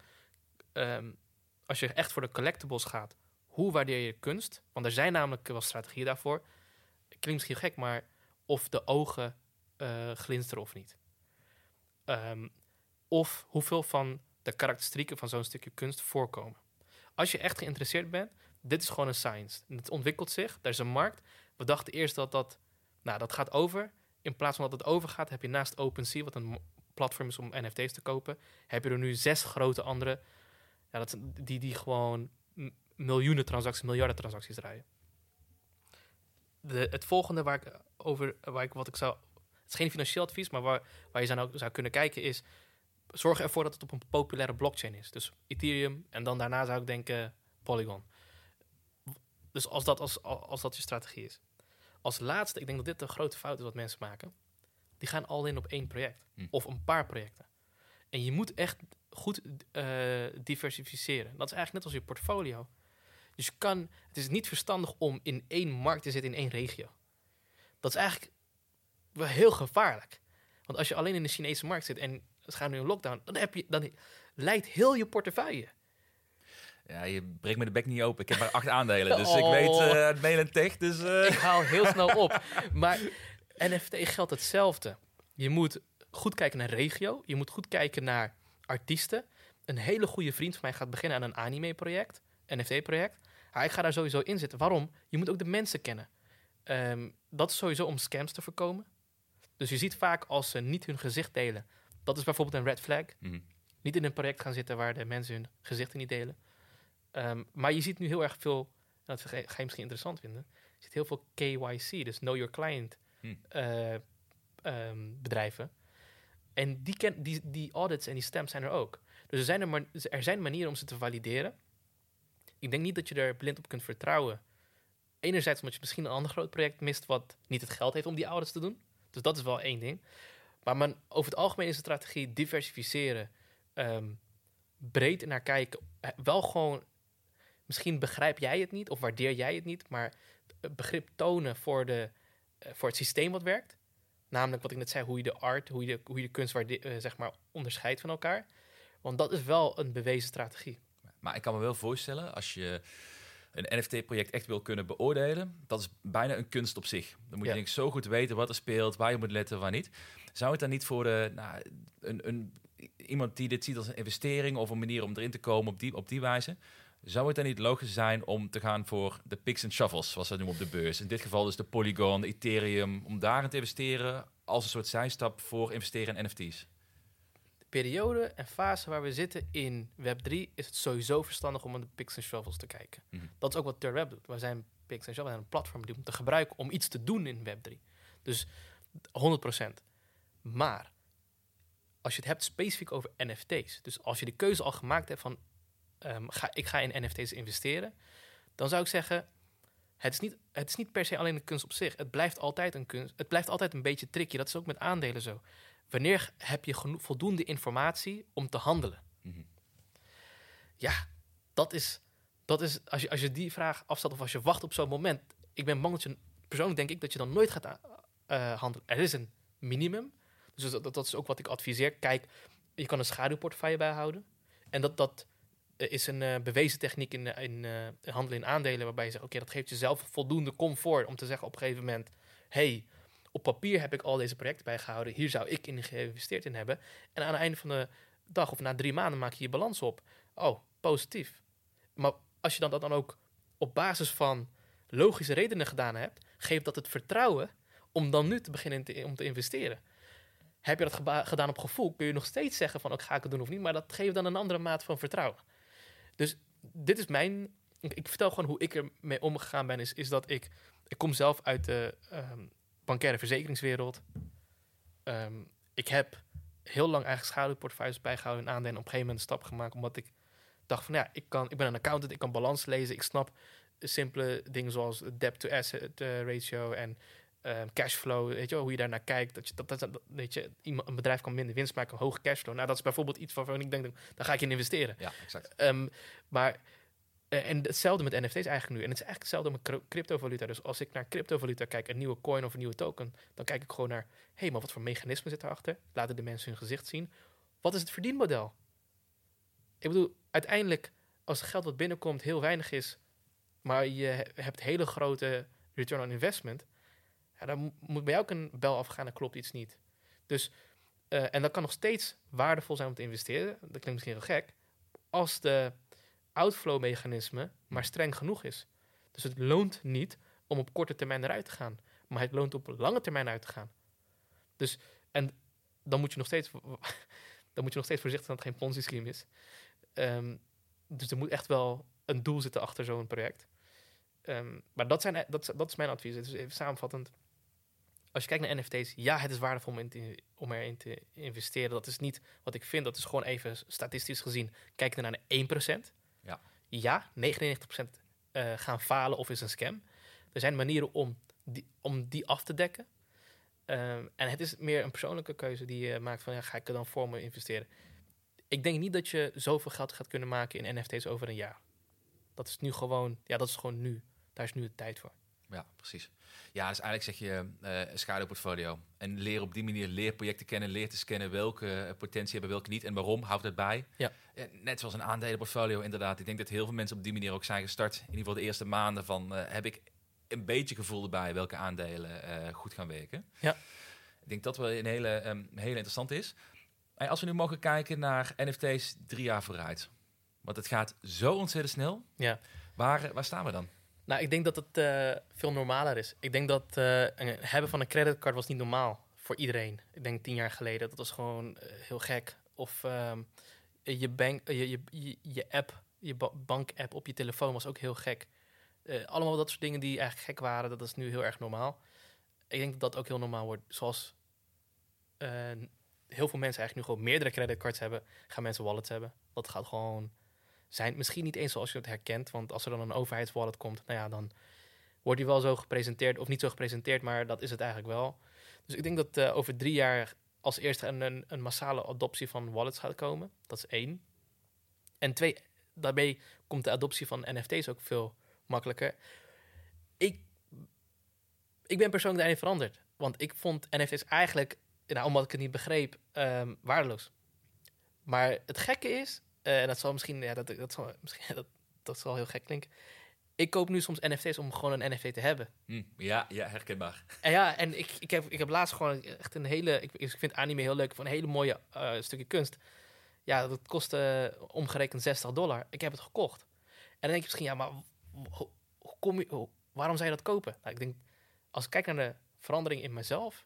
ehm, als je echt voor de collectibles gaat, hoe waardeer je kunst? Want er zijn namelijk wel strategieën daarvoor. Klinkt misschien gek, maar of de ogen uh, glinsteren of niet. Ehm, of hoeveel van de karakteristieken van zo'n stukje kunst voorkomen. Als je echt geïnteresseerd bent, dit is gewoon een science. Het ontwikkelt zich, er is een markt. We dachten eerst dat dat, nou, dat gaat over. In plaats van dat het overgaat, heb je naast OpenSea, wat een platform is om NFT's te kopen, heb je er nu zes grote andere, ja, dat, die, die gewoon miljoenen transacties, miljarden transacties draaien. De, het volgende waar ik over, waar ik, wat ik zou, het is geen financieel advies, maar waar, waar je zou, zou kunnen kijken is, zorg ervoor dat het op een populaire blockchain is. Dus Ethereum en dan daarna zou ik denken Polygon. Dus als dat, als, als dat je strategie is. Als laatste, ik denk dat dit een grote fout is wat mensen maken. Die gaan al in op één project. Hm. Of een paar projecten. En je moet echt goed uh, diversificeren. Dat is eigenlijk net als je portfolio. Dus je kan, het is niet verstandig om in één markt te zitten, in één regio. Dat is eigenlijk wel heel gevaarlijk. Want als je alleen in de Chinese markt zit en het gaat nu een lockdown, dan, heb je, dan leidt heel je portefeuille. Ja, je breekt me de bek niet open. Ik heb maar acht aandelen, dus ik *laughs* weet uh, het mail en tech. Dus, uh... Ik haal heel snel op. *laughs* Maar NFT geldt hetzelfde. Je moet goed kijken naar regio. Je moet goed kijken naar artiesten. Een hele goede vriend van mij gaat beginnen aan een anime-project, NFT-project. ik ga daar sowieso in zitten. Waarom? Je moet ook de mensen kennen. Um, dat is sowieso om scams te voorkomen. Dus je ziet vaak als ze niet hun gezicht delen. Dat is bijvoorbeeld een red flag. Mhm. Niet in een project gaan zitten waar de mensen hun gezichten niet delen. Ehm, maar je ziet nu heel erg veel, dat ga je misschien interessant vinden. Je ziet heel veel KYC, dus Know Your Client hm. uh, um, bedrijven. En die, ken, die, die audits en die stamps zijn er ook. Dus er zijn, er, er zijn manieren om ze te valideren. Ik denk niet dat je er blind op kunt vertrouwen. Enerzijds omdat je misschien een ander groot project mist wat niet het geld heeft om die audits te doen. Dus dat is wel één ding. Maar over het algemeen is de strategie diversificeren, um, breed naar kijken. Eh, wel gewoon, misschien begrijp jij het niet of waardeer jij het niet, maar begrip tonen voor, de, eh, voor het systeem wat werkt. Namelijk wat ik net zei, hoe je de art, hoe je de, hoe je de kunst waarde, uh, zeg maar, onderscheidt van elkaar. Want dat is wel een bewezen strategie. Maar ik kan me wel voorstellen, als je een NFT-project echt wil kunnen beoordelen, dat is bijna een kunst op zich. Dan moet je denk ik zo goed weten wat er speelt, waar je moet letten, waar niet. Zou het dan niet voor de, nou, een, een, iemand die dit ziet als een investering of een manier om erin te komen op die, op die wijze, zou het dan niet logisch zijn om te gaan voor de picks and shovels, zoals ze noemen op de beurs? In dit geval dus de Polygon, de Ethereum, om daarin te investeren als een soort zijstap voor investeren in NFT's? De periode en fase waar we zitten in Web3 is het sowieso verstandig om aan de picks and shovels te kijken. Mhm. Dat is ook wat Web doet. We zijn picks and shovels, een platform die om te gebruiken om iets te doen in Web3. Dus 100%. Maar als je het hebt specifiek over NFT's, dus als je de keuze al gemaakt hebt van um, ga, ik ga in NFT's investeren, dan zou ik zeggen, het is, niet, het is niet per se alleen een kunst op zich. Het blijft altijd een kunst. Het blijft altijd een beetje tricky. Dat is ook met aandelen zo. Wanneer heb je voldoende informatie om te handelen? Mhm. Ja, dat is, dat is als, je, als je die vraag afstelt of als je wacht op zo'n moment. Ik ben bang dat je, persoonlijk denk ik, dat je dan nooit gaat uh, handelen. Er is een minimum. Dus dat, dat is ook wat ik adviseer. Kijk, je kan een schaduwportefeuille bijhouden. En dat, dat is een uh, bewezen techniek in, in uh, handelen in aandelen, waarbij je zegt: Oké, dat geeft jezelf voldoende comfort om te zeggen op een gegeven moment: hey, op papier heb ik al deze projecten bijgehouden, hier zou ik in geïnvesteerd in hebben. En aan het einde van de dag of na drie maanden maak je je balans op. Oh, positief. Maar als je dan dat dan ook op basis van logische redenen gedaan hebt, geeft dat het vertrouwen om dan nu te beginnen om te investeren. Heb je dat gedaan op gevoel, kun je nog steeds zeggen van, ook ga ik het doen of niet, maar dat geeft dan een andere maat van vertrouwen. Dus dit is mijn. Ik, vertel gewoon hoe ik ermee omgegaan ben. Is, is dat ik. Ik kom zelf uit de um, bankaire verzekeringswereld. Um, ik heb heel lang eigenlijk schaduwportefeuilles bijgehouden en aandelen. Op een gegeven moment een stap gemaakt omdat ik dacht van ja, ik, kan, ik ben een accountant, ik kan balans lezen, ik snap simpele dingen zoals debt to asset eh, ratio en ehm, cashflow, weet je wel, hoe je daarnaar kijkt. Dat je, dat, dat, weet je, iemand, een bedrijf kan minder winst maken, hoge cashflow. Nou, dat is bijvoorbeeld iets waarvan ik denk, daar ga ik in investeren. Ja, exact. Ehm, maar, eh, en hetzelfde met NFT's eigenlijk nu. En het is eigenlijk hetzelfde met cryp- cryptovaluta. Dus als ik naar cryptovaluta kijk, een nieuwe coin of een nieuwe token, dan kijk ik gewoon naar, hé, hey, maar wat voor mechanisme zit erachter? Laten de mensen hun gezicht zien. Wat is het verdienmodel? Ik bedoel, uiteindelijk, als het geld wat binnenkomt heel weinig is, maar je he- hebt hele grote return on investment, ja, dan mo- moet bij jou een bel afgaan en klopt iets niet. Dus, eh, en dat kan nog steeds waardevol zijn om te investeren. Dat klinkt misschien heel gek. Als de outflow-mechanisme maar streng genoeg is. Dus het loont niet om op korte termijn eruit te gaan. Maar het loont op lange termijn uit te gaan. Dus, en dan moet je nog steeds, *laughs* dan moet je nog steeds voorzichtig zijn dat het geen Ponzi-scheme is. Ehm, dus er moet echt wel een doel zitten achter zo'n project. Ehm, maar dat, zijn, dat, dat is mijn advies. Dus even samenvattend. Als je kijkt naar NFT's, ja, het is waardevol om, in te- om erin te investeren. Dat is niet wat ik vind. Dat is gewoon even statistisch gezien. Kijk naar de 1%. Ja. Ja, 99% eh, gaan falen of is een scam. Er zijn manieren om die, om die af te dekken. Ehm, en het is meer een persoonlijke keuze die je maakt van ja, ga ik er dan voor me investeren. Ik denk niet dat je zoveel geld gaat kunnen maken in NFT's over een jaar. Dat is nu gewoon, ja, dat is gewoon nu. Daar is nu de tijd voor. Ja, precies. Ja, dus eigenlijk zeg je een schaduwportfolio. En leer op die manier leerprojecten kennen, leer te scannen welke eh, potentie hebben, welke niet en waarom. Houd het bij. Ja. Net zoals een aandelenportfolio, inderdaad. Ik denk dat heel veel mensen op die manier ook zijn gestart. In ieder geval de eerste maanden van eh, heb ik een beetje gevoel erbij welke aandelen goed gaan werken. Ja. Ik denk dat wel een hele, ehm, hele interessant is. En als we nu mogen kijken naar NFT's drie jaar vooruit. Want het gaat zo ontzettend snel. Ja. Waar, waar staan we dan? Nou, ik denk dat het eh, veel normaler is. Ik denk dat een, hebben van een creditcard was niet normaal voor iedereen. Ik denk tien jaar geleden. Dat was gewoon eh, heel gek. Of ehm, je, bank, je, je, je, app, je ba- bank-app op je telefoon was ook heel gek. Allemaal dat soort dingen die eigenlijk gek waren, dat is nu heel erg normaal. Ik denk dat dat ook heel normaal wordt. Zoals heel veel mensen eigenlijk nu gewoon meerdere creditcards hebben, gaan mensen wallets hebben. Dat gaat gewoon zijn. Misschien niet eens zoals je het herkent, want als er dan een overheidswallet komt, nou ja, dan wordt die wel zo gepresenteerd, of niet zo gepresenteerd, maar dat is het eigenlijk wel. Dus ik denk dat eh, over drie jaar als eerste een, een, een massale adoptie van wallets gaat komen. Dat is één. En twee, daarbij komt de adoptie van NFT's ook veel makkelijker. Ik, ik ben persoonlijk daarin veranderd. Want ik vond NFT's eigenlijk, nou, omdat ik het niet begreep, ehm, waardeloos. Maar het gekke is, en dat zal misschien, ja, dat, dat, zal, *laughs* misschien dat, dat zal heel gek klinken. Ik koop nu soms NFT's om gewoon een NFT te hebben. Hm, ja, ja, herkenbaar. En ja, en ik, ik, heb, ik heb laatst gewoon echt een hele... Ik, ik vind anime heel leuk, van een hele mooie eh, stukje kunst. Ja, dat kostte omgerekend 60 dollar. Ik heb het gekocht. En dan denk je misschien, ja, maar hoe, hoe kom je, hoe- waarom zou je dat kopen? Nou, ik denk, als ik kijk naar de verandering in mezelf...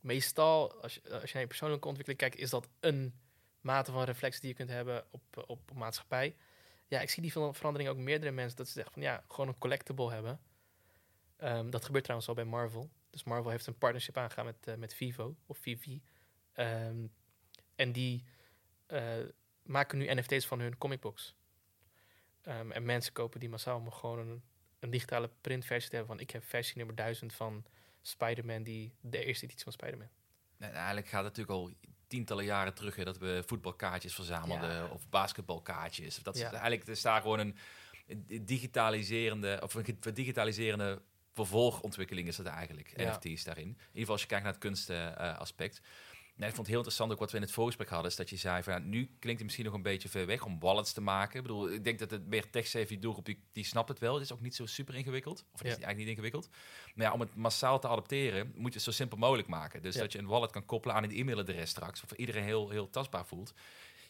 Meestal, als je, als je naar je persoonlijke ontwikkeling kijkt... is dat een mate van reflectie die je kunt hebben op, op, op maatschappij. Ja, ik zie die ver- verandering ook meerdere mensen. Dat ze zeggen van, ja, gewoon een collectible hebben... Ehm, dat gebeurt trouwens al bij Marvel. Dus Marvel heeft een partnership aangegaan met, eh, met Vivo of Vivi. Ehm, en die eh, maken nu NFT's van hun comicbooks. Ehm, en mensen kopen die massaal om gewoon een, een digitale printversie te hebben. Van ik heb versie nummer 1000 van Spider-Man, die de eerste editie van Spider-Man. Eigenlijk gaat het natuurlijk al tientallen jaren terug hè, dat we voetbalkaartjes verzamelden Ja. of basketbalkaartjes. Dat is Ja. eigenlijk is daar gewoon een digitaliserende of een digitaliserende vervolgontwikkeling is dat eigenlijk. NFT's daarin. In ieder geval als je kijkt naar het kunstaspect. Nee, ik vond het heel interessant ook wat we in het voorgesprek hadden, is dat je zei van ja, nu klinkt het misschien nog een beetje ver weg om wallets te maken. Ik bedoel, ik denk dat het meer tech-savvy doelgroep die, die snapt het wel. Het is ook niet zo super ingewikkeld, of het is eigenlijk niet ingewikkeld. Maar ja, om het massaal te adopteren, moet je het zo simpel mogelijk maken. Dus Ja. dat je een wallet kan koppelen aan een e-mailadres straks, of iedereen heel, heel tastbaar voelt.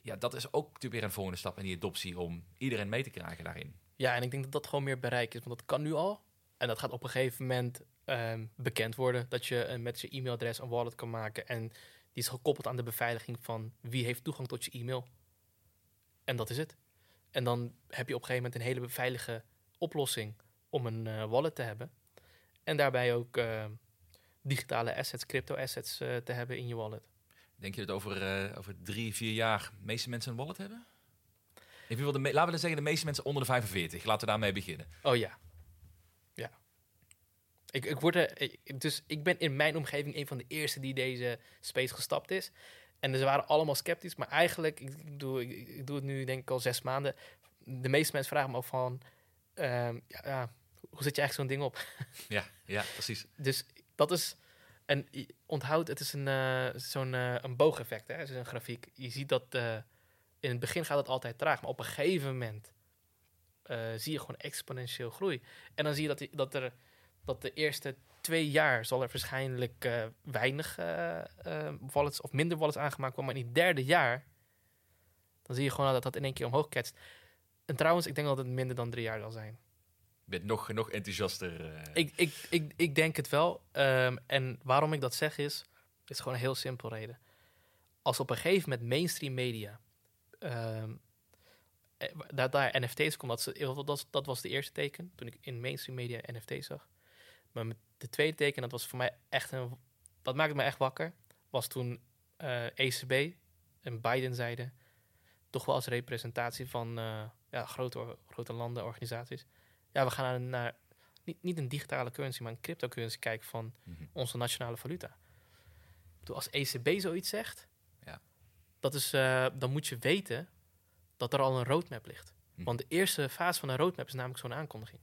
Ja, dat is ook natuurlijk weer een volgende stap in die adoptie om iedereen mee te krijgen daarin. Ja, en ik denk dat dat gewoon meer bereik is, want dat kan nu al. En dat gaat op een gegeven moment ehm, bekend worden dat je eh, met je e-mailadres een wallet kan maken. En die is gekoppeld aan de beveiliging van wie heeft toegang tot je e-mail. En dat is het. En dan heb je op een gegeven moment een hele veilige oplossing om een eh, wallet te hebben. En daarbij ook eh, digitale assets, crypto assets eh, te hebben in je wallet. Denk je dat over, over drie, vier jaar de meeste mensen een wallet hebben? De laten we dan zeggen de meeste mensen onder de 45. Laten we daarmee beginnen. Oh. Ja. Ik, ik word er, ik- dus ik ben in mijn omgeving een van de eerste die deze space gestapt is. En ze waren allemaal sceptisch, maar eigenlijk, ik, ik doe, ik, ik doe het nu denk ik al zes maanden. De meeste mensen vragen me ook van, ehm, ja, ja, hoe zet je eigenlijk zo'n ding op? *laughs* Ja, ja precies. Dus dat is, en onthoud, het is een, eh, zo'n eh, een boogeffect, hè? Het is een grafiek. Je ziet dat eh, in het begin gaat het altijd traag, maar op een gegeven moment zie je gewoon exponentieel groei. En dan zie je dat, dat, er, dat de eerste twee jaar zal er waarschijnlijk eh, weinig eh, eh, wallets of minder wallets aangemaakt worden, maar in het derde jaar, dan zie je gewoon dat dat in één keer omhoog ketst. En trouwens, ik denk dat het minder dan drie jaar zal zijn. Je bent nog, nog enthousiaster. Ik, ik, ik, ik denk het wel. Ehm, en waarom ik dat zeg is, is gewoon een heel simpel reden. Als op een gegeven moment mainstream media ehm, eh, dat daar NFT's komt, dat, ze, dat, dat was de eerste teken toen ik in mainstream media NFT's zag. Maar de tweede teken, dat was voor mij echt een, dat maakte me echt wakker, was toen eh, ECB en Biden zeiden, toch wel als representatie van eh, ja, grote, grote landen, organisaties. Ja, we gaan naar niet, niet een digitale currency, maar een cryptocurrency kijken van Mhm. onze nationale valuta. Ik bedoel, Als ECB zoiets zegt, Ja. dat is, eh, dan moet je weten dat er al een roadmap ligt. Hm. Want de eerste fase van een roadmap is namelijk zo'n aankondiging.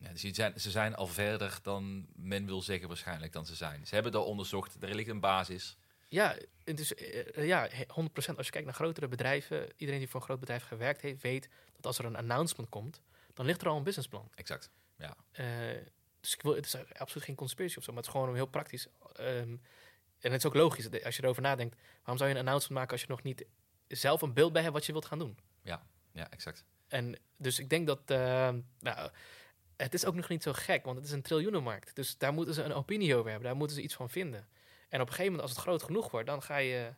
Ja, dus zijn, ze zijn al verder dan men wil zeggen waarschijnlijk dan ze zijn. Ze hebben dat onderzocht. Er ligt een basis. Ja, eh, ja, he- 100%. Als je kijkt naar grotere bedrijven, iedereen die voor een groot bedrijf gewerkt heeft, weet dat als er een announcement komt, dan ligt er al een businessplan. Exact. Eh, dus ik wil, het is absoluut geen conspiracy of zo, maar het is gewoon heel praktisch. Ehm, en het is ook logisch, als je erover nadenkt. Waarom zou je een announcement maken als je nog niet zelf een beeld bij hebt wat je wilt gaan doen? Ja, exact. En dus ik denk dat, eh, nou, het is ook nog niet zo gek, want het is een triljoenenmarkt. Dus daar moeten ze een opinie over hebben, daar moeten ze iets van vinden. En op een gegeven moment, als het groot genoeg wordt, dan ga je,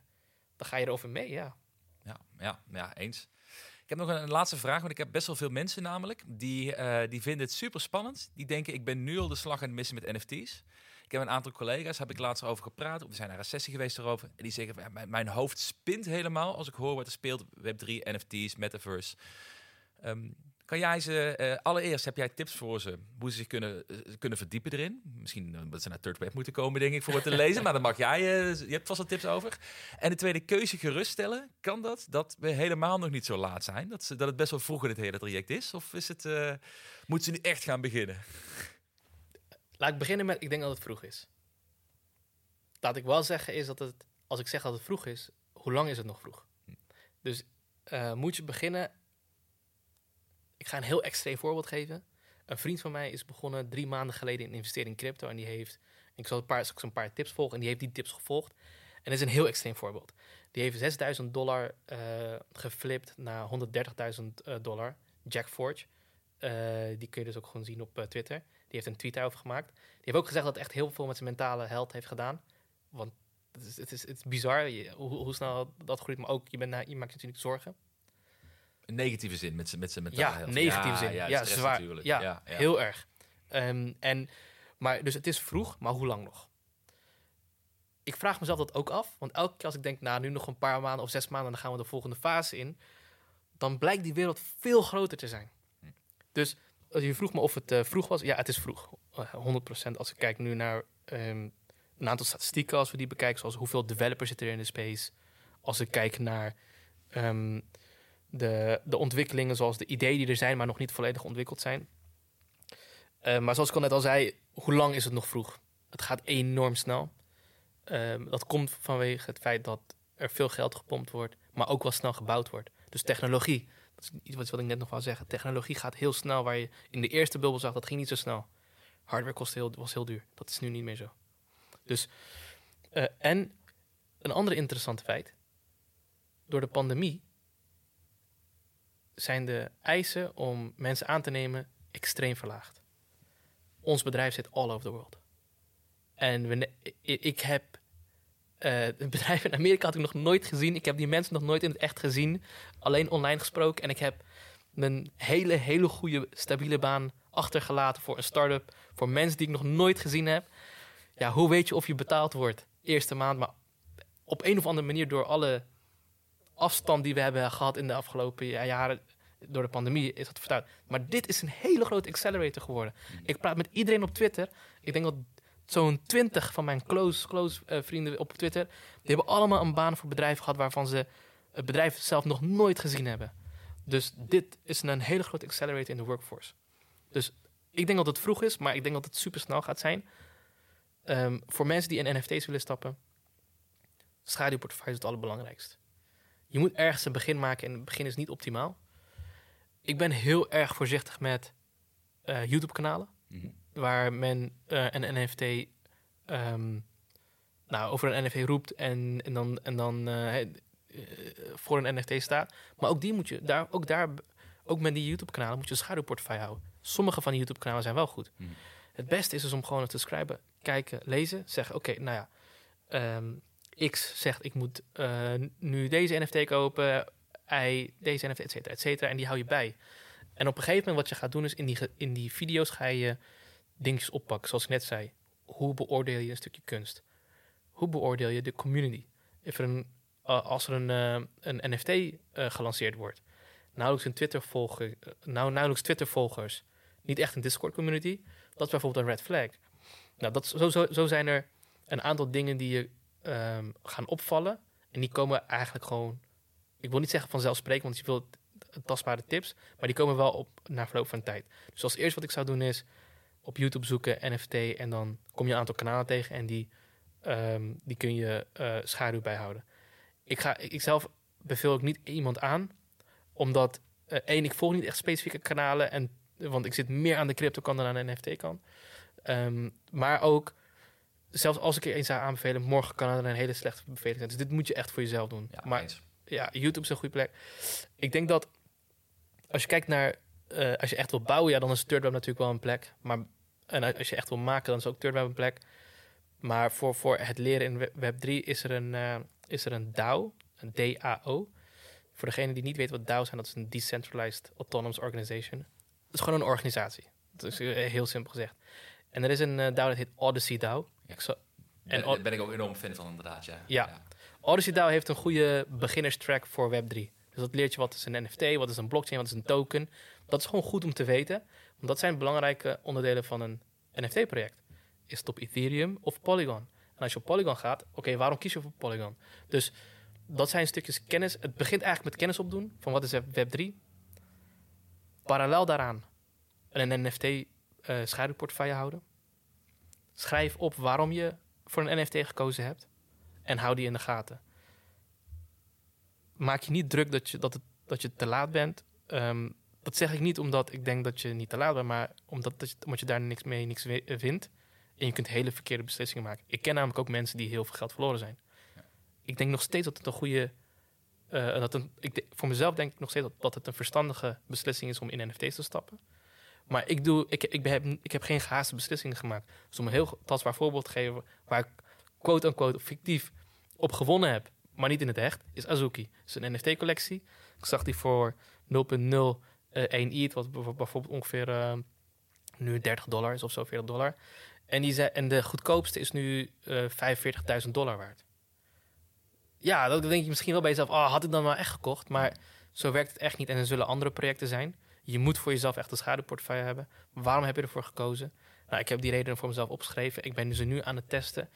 dan ga je erover mee, ja. Ja, ja, ja, eens. Ik heb nog een, laatste vraag, want ik heb best wel veel mensen namelijk. Die, eh, die vinden het super spannend. Die denken, ik ben nu al de slag aan het missen met NFT's. Ik heb een aantal collega's, heb ik laatst over gepraat. We zijn naar een sessie geweest erover. En die zeggen, mijn, mijn hoofd spint helemaal als ik hoor wat er speelt. Web3, NFT's, Metaverse. Ehm, kan jij ze, eh, allereerst heb jij tips voor ze, hoe ze zich kunnen, eh, kunnen verdiepen erin? Misschien eh, dat ze naar Third Web moeten komen, denk ik, voor wat te *laughs* lezen. maar dan mag jij, je hebt vast wat tips over. En de tweede keuze geruststellen, kan dat? Dat we helemaal nog niet zo laat zijn? Dat, ze, dat het best wel vroeg in het hele traject is? Of is het, moeten ze nu echt gaan beginnen? Laat ik beginnen met, ik denk dat het vroeg is. Laat ik wel zeggen is dat het, als ik zeg dat het vroeg is, hoe lang is het nog vroeg? Dus eh, moet je beginnen, ik ga een heel extreem voorbeeld geven. Een vriend van mij is begonnen drie maanden geleden in investeren in crypto en die heeft, ik zal een paar, zal een paar tips volgen en die heeft die tips gevolgd. En dat is een heel extreem voorbeeld. Die heeft 6000 dollar eh, geflipt naar 130.000 eh, dollar. Jack Forge. Eh, die kun je dus ook gewoon zien op Twitter. Die heeft een tweet daarover gemaakt. Die heeft ook gezegd dat het echt heel veel met zijn mentale health heeft gedaan. Want het is, het is, het is bizar hoe, hoe snel dat groeit. Maar ook, je, bent, je maakt natuurlijk zorgen. Negatieve zin met met z'n mentale Ja, health. negatieve zin. Ja, Ja, zwaar. natuurlijk. Ja, ja, ja. Heel erg. Ehm, en, maar, dus het is vroeg, maar hoe lang nog? Ik vraag mezelf dat ook af. Want elke keer als ik denk, nou, nu nog een paar maanden of zes maanden... dan gaan we de volgende fase in. Dan blijkt die wereld veel groter te zijn. Hm. Dus als je vroeg me of het eh, vroeg was. Ja, het is vroeg. Eh, 100% als ik kijk nu naar ehm, een aantal statistieken... als we die bekijken, zoals hoeveel developers zitten er in de space. Als ik kijk naar... ehm, de, de ontwikkelingen zoals de ideeën die er zijn, maar nog niet volledig ontwikkeld zijn. Eh, maar zoals ik al net al zei, hoe lang is het nog vroeg? Het gaat enorm snel. Ehm, dat komt vanwege het feit dat er veel geld gepompt wordt, maar ook wel snel gebouwd wordt. Dus technologie, dat is iets wat, ik net nog wou zeggen. Technologie gaat heel snel, waar je in de eerste bubbel zag, dat ging niet zo snel. Hardware kostte heel, was heel duur. Dat is nu niet meer zo. Dus, eh, en een andere interessante feit. Door de pandemie zijn de eisen om mensen aan te nemen extreem verlaagd. Ons bedrijf zit all over the world. En ik heb eh een *laughs* bedrijf in Amerika had ik nog nooit gezien. Ik heb die mensen nog nooit in het echt gezien. Alleen online gesproken. En ik heb mijn hele, hele goede, stabiele baan achtergelaten voor een start-up. Voor mensen die ik nog nooit gezien heb. Ja, hoe weet je of je betaald wordt? Eerste maand, maar op een of andere manier door alle afstand die we hebben gehad in de afgelopen ja- jaren door de pandemie is dat vertuigd. Maar dit is een hele grote accelerator geworden. Ik praat met iedereen op Twitter. Ik denk dat zo'n twintig van mijn close, close eh, vrienden op Twitter... die hebben allemaal een baan voor bedrijven gehad... waarvan ze het bedrijf zelf nog nooit gezien hebben. Dus dit is een hele grote accelerator in de workforce. Dus ik denk dat het vroeg is, maar ik denk dat het super snel gaat zijn. Ehm, voor mensen die in NFT's willen stappen, schaduwportefeuille is het allerbelangrijkste. Je moet ergens een begin maken en het begin is niet optimaal. Ik ben heel erg voorzichtig met eh, YouTube-kanalen, Mhm. waar men eh, een NFT ehm, nou, over een NFT roept en, en dan, en dan eh, voor een NFT staat. Maar ook die moet je, daar, ook daar, ook met die YouTube-kanalen moet je een schaduwportefeuille houden. Sommige van die YouTube-kanalen zijn wel goed. Mhm. Het beste is dus om gewoon te schrijven, kijken, lezen, zeggen: Oké, nou ja, ehm, X zegt ik moet eh, nu deze NFT kopen, deze NFT, et cetera, et cetera. En die hou je bij. En op een gegeven moment wat je gaat doen is in die, in die video's ga je dingetjes oppakken. Zoals ik net zei. Hoe beoordeel je een stukje kunst? Hoe beoordeel je de community? If een, uh, als er een, uh, een NFT gelanceerd wordt. Nauwelijks een Twitter volger, nou, nauwelijks Twitter volgers. Niet echt een Discord community. Dat is bijvoorbeeld een red flag. Nou, dat, zo, zo, zo zijn er een aantal dingen die je um, gaan opvallen. En die komen eigenlijk gewoon, ik wil niet zeggen vanzelfsprekend, want je wilt tastbare tips, maar die komen wel op na verloop van tijd. Dus als eerste wat ik zou doen is op YouTube zoeken NFT en dan kom je een aantal kanalen tegen en die, um, die kun je uh, schaduw bijhouden. Ik, ga, ik zelf beveel ik niet iemand aan, omdat uh, één, ik volg niet echt specifieke kanalen en want ik zit meer aan de crypto kant dan aan de NFT kant. Um, maar ook zelfs als ik er eens zou aanbevelen, morgen kan er een hele slechte beveling zijn. Dus dit moet je echt voor jezelf doen. Ja, maar eens. ja, YouTube is een goede plek. Ik denk dat als je kijkt naar, uh, als je echt wil bouwen, ja, dan is Thirdweb natuurlijk wel een plek. Maar en als je echt wil maken, dan is ook Thirdweb een plek. Maar voor, voor het leren in Web3 is er een, uh, is er een DAO, een DAO. Voor degene die niet weet wat DAO zijn, dat is een Decentralized Autonomous Organization. Dat is gewoon een organisatie. Dat is uh, heel simpel gezegd. En er is een uh, DAO dat heet Odyssey DAO. Ja. Zo, en daar ben ik ook enorm fan van, inderdaad. Ja. ja. ja. Odyssey DAO heeft een goede beginnerstrack voor Web3. Dus dat leert je wat is een NFT, wat is een blockchain, wat is een token. Dat is gewoon goed om te weten. Want dat zijn belangrijke onderdelen van een NFT-project. Is het op Ethereum of Polygon? En als je op Polygon gaat, oké, okay, waarom kies je voor Polygon? Dus dat zijn stukjes kennis. Het begint eigenlijk met kennis opdoen van wat is Web3. Parallel daaraan een NFT uh, schaduwportefeuille houden. Schrijf op waarom je voor een NFT gekozen hebt. En hou die in de gaten. Maak je niet druk dat je, dat het, dat je te laat bent. Um, dat zeg ik niet omdat ik denk dat je niet te laat bent, maar omdat, dat je, omdat je daar niks mee niks vindt. En je kunt hele verkeerde beslissingen maken. Ik ken namelijk ook mensen die heel veel geld verloren zijn. Ja. Ik denk nog steeds dat het een goede. Uh, dat een, ik voor mezelf denk ik nog steeds dat, dat het een verstandige beslissing is om in NFT's te stappen. Maar ik, doe, ik, ik, heb, ik heb geen gehaaste beslissingen gemaakt. Dus om een heel tastbaar voorbeeld te geven, waar ik quote-unquote fictief op gewonnen heb, maar niet in het echt, is Azuki. Het is een NFT-collectie. Ik zag die voor 0,01 uh, ETH, wat bijvoorbeeld ongeveer uh, nu 30 dollar of zo, 40 dollar. En, die zei, en de goedkoopste is nu uh, 45.000 dollar waard. Ja, dan denk je misschien wel bij jezelf, oh, had ik dan maar echt gekocht? Maar zo werkt het echt niet en er zullen andere projecten zijn. Je moet voor jezelf echt een schaduwportefeuille hebben. Waarom heb je ervoor gekozen? Nou, ik heb die redenen voor mezelf opgeschreven. Ik ben dus nu aan het testen.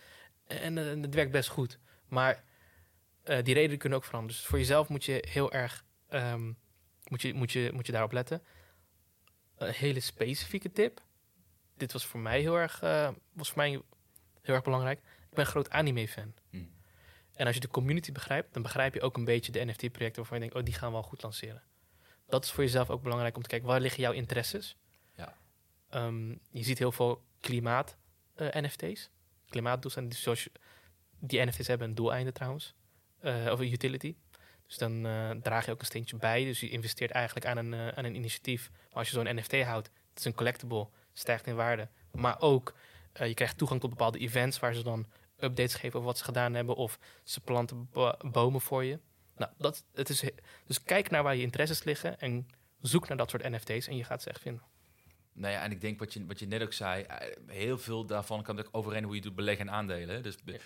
En uh, het werkt best goed. Maar uh, die redenen kunnen ook veranderen. Dus voor jezelf moet je heel erg um, moet je, moet je, moet je daarop letten. Een hele specifieke tip. Dit was voor mij heel erg, uh, was voor mij heel erg belangrijk. Ik ben een groot anime-fan. Hmm. En als je de community begrijpt, dan begrijp je ook een beetje de NFT-projecten waarvan je denkt, oh, die gaan we wel goed lanceren. Dat is voor jezelf ook belangrijk om te kijken, waar liggen jouw interesses? Ja. Um, je ziet heel veel klimaat-NFT's. Klimaatdoelstellingen. Dus zoals je, die NFT's hebben een doeleinde trouwens. Uh, of een utility. Dus dan uh, draag je ook een steentje bij. Dus je investeert eigenlijk aan een, uh, aan een initiatief. Maar als je zo'n NFT houdt, het is een collectible, stijgt in waarde. Maar ook, uh, je krijgt toegang tot bepaalde events waar ze dan updates geven over wat ze gedaan hebben. Of ze planten bomen voor je. Nou, dat, het is, dus kijk naar waar je interesses liggen en zoek naar dat soort NFT's en je gaat ze echt vinden. Nou ja, en ik denk wat je, wat je net ook zei, heel veel daarvan kan ook overeen hoe je doet beleggen in aandelen. Dus be,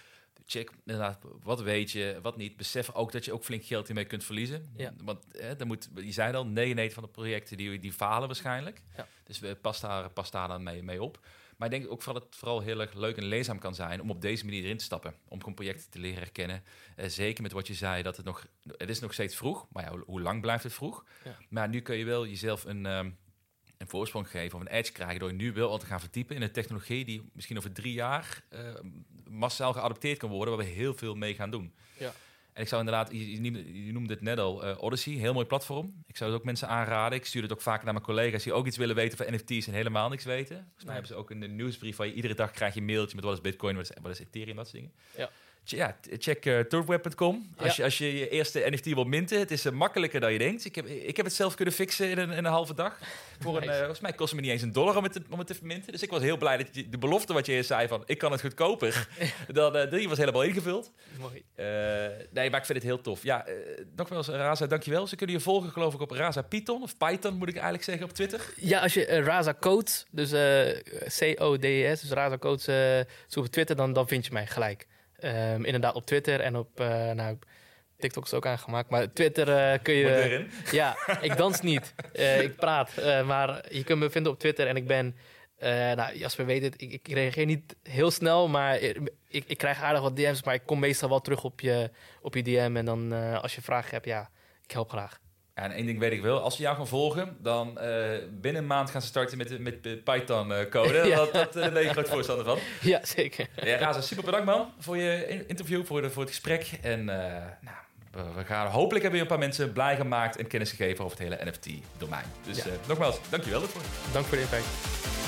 check inderdaad, wat weet je, wat niet. Besef ook dat je ook flink geld hiermee kunt verliezen. Ja. Want eh, dan moet, je zei al, 99 van de projecten die, die falen waarschijnlijk. Ja. Dus we pas daar, pas daar dan mee, mee op. Maar ik denk ook dat het vooral heel erg leuk en leerzaam kan zijn om op deze manier erin te stappen. Om gewoon projecten te leren herkennen. Eh, zeker met wat je zei, dat het nog, het is nog steeds vroeg. Maar ja, hoe, lang blijft het vroeg? Ja. Maar nu kun je wel jezelf een, ehm, een voorsprong geven of een edge krijgen door je nu wel al te gaan verdiepen in een technologie die misschien over drie jaar eh, massaal geadopteerd kan worden, waar we heel veel mee gaan doen. Ja. En ik zou inderdaad, je, je noemde- het net al, eh, Odyssey, heel mooi platform. Ik zou het ook mensen aanraden. Ik stuur het ook vaak naar mijn collega's die ook iets willen weten van NFT's en helemaal niks weten. Volgens mij Nee. hebben ze ook een nieuwsbrief waar je iedere dag krijg je een mailtje met wat is Bitcoin, wat is, wat is Ethereum, dat soort dingen. Ja. Ja, check uh, turfweb.com. Als, Ja. je, als je je eerste NFT wil minten, het is eh, makkelijker dan je denkt. Ik heb, ik heb het zelf kunnen fixen in een, in een halve dag. Voor een, eh, volgens mij kost het me niet eens een dollar om het, te, om het te verminten. Dus ik was heel blij dat je, de belofte wat je eerst zei van ik kan het goedkoper, *laughs* dan die was helemaal ingevuld. Mooi. Nee, maar ik vind het heel tof. Ja, nogmaals, Raza, dankjewel. Ze kunnen je volgen, geloof ik, op Raza Python of Python, moet ik eigenlijk zeggen, op Twitter. Ja, als je Raza Codes, dus eh, C-O-D-E-S, dus Raza Codes eh zoekt op Twitter, dan, dan vind je mij gelijk. Ehm, inderdaad, op Twitter en op, eh, nou, TikTok is ook aangemaakt, maar Twitter eh, kun je... *laughs* Ja, ik dans niet. Eh, ik praat. Maar je kunt me vinden op Twitter en ik ben... nou, Jasper weet het, ik, ik reageer niet heel snel, maar ik, ik krijg aardig wat DM's. Maar ik kom meestal wel terug op je, op je DM. En dan als je vragen hebt, ja, ik help graag. Ja, en één ding weet ik wel. Als ze jou gaan volgen, dan eh, binnen een maand gaan ze starten met met de Python-code. *laughs* Ja. Dat, dat, daar ben je groot voorstander van. Ja, zeker. Ja, Raza, super bedankt man voor je in- interview, voor, de, voor het gesprek. En eh, nou, we, we gaan, hopelijk hebben we een paar mensen blij gemaakt en kennis gegeven over het hele NFT-domein. Dus Ja. nogmaals, dankjewel ervoor. Dank voor de invite.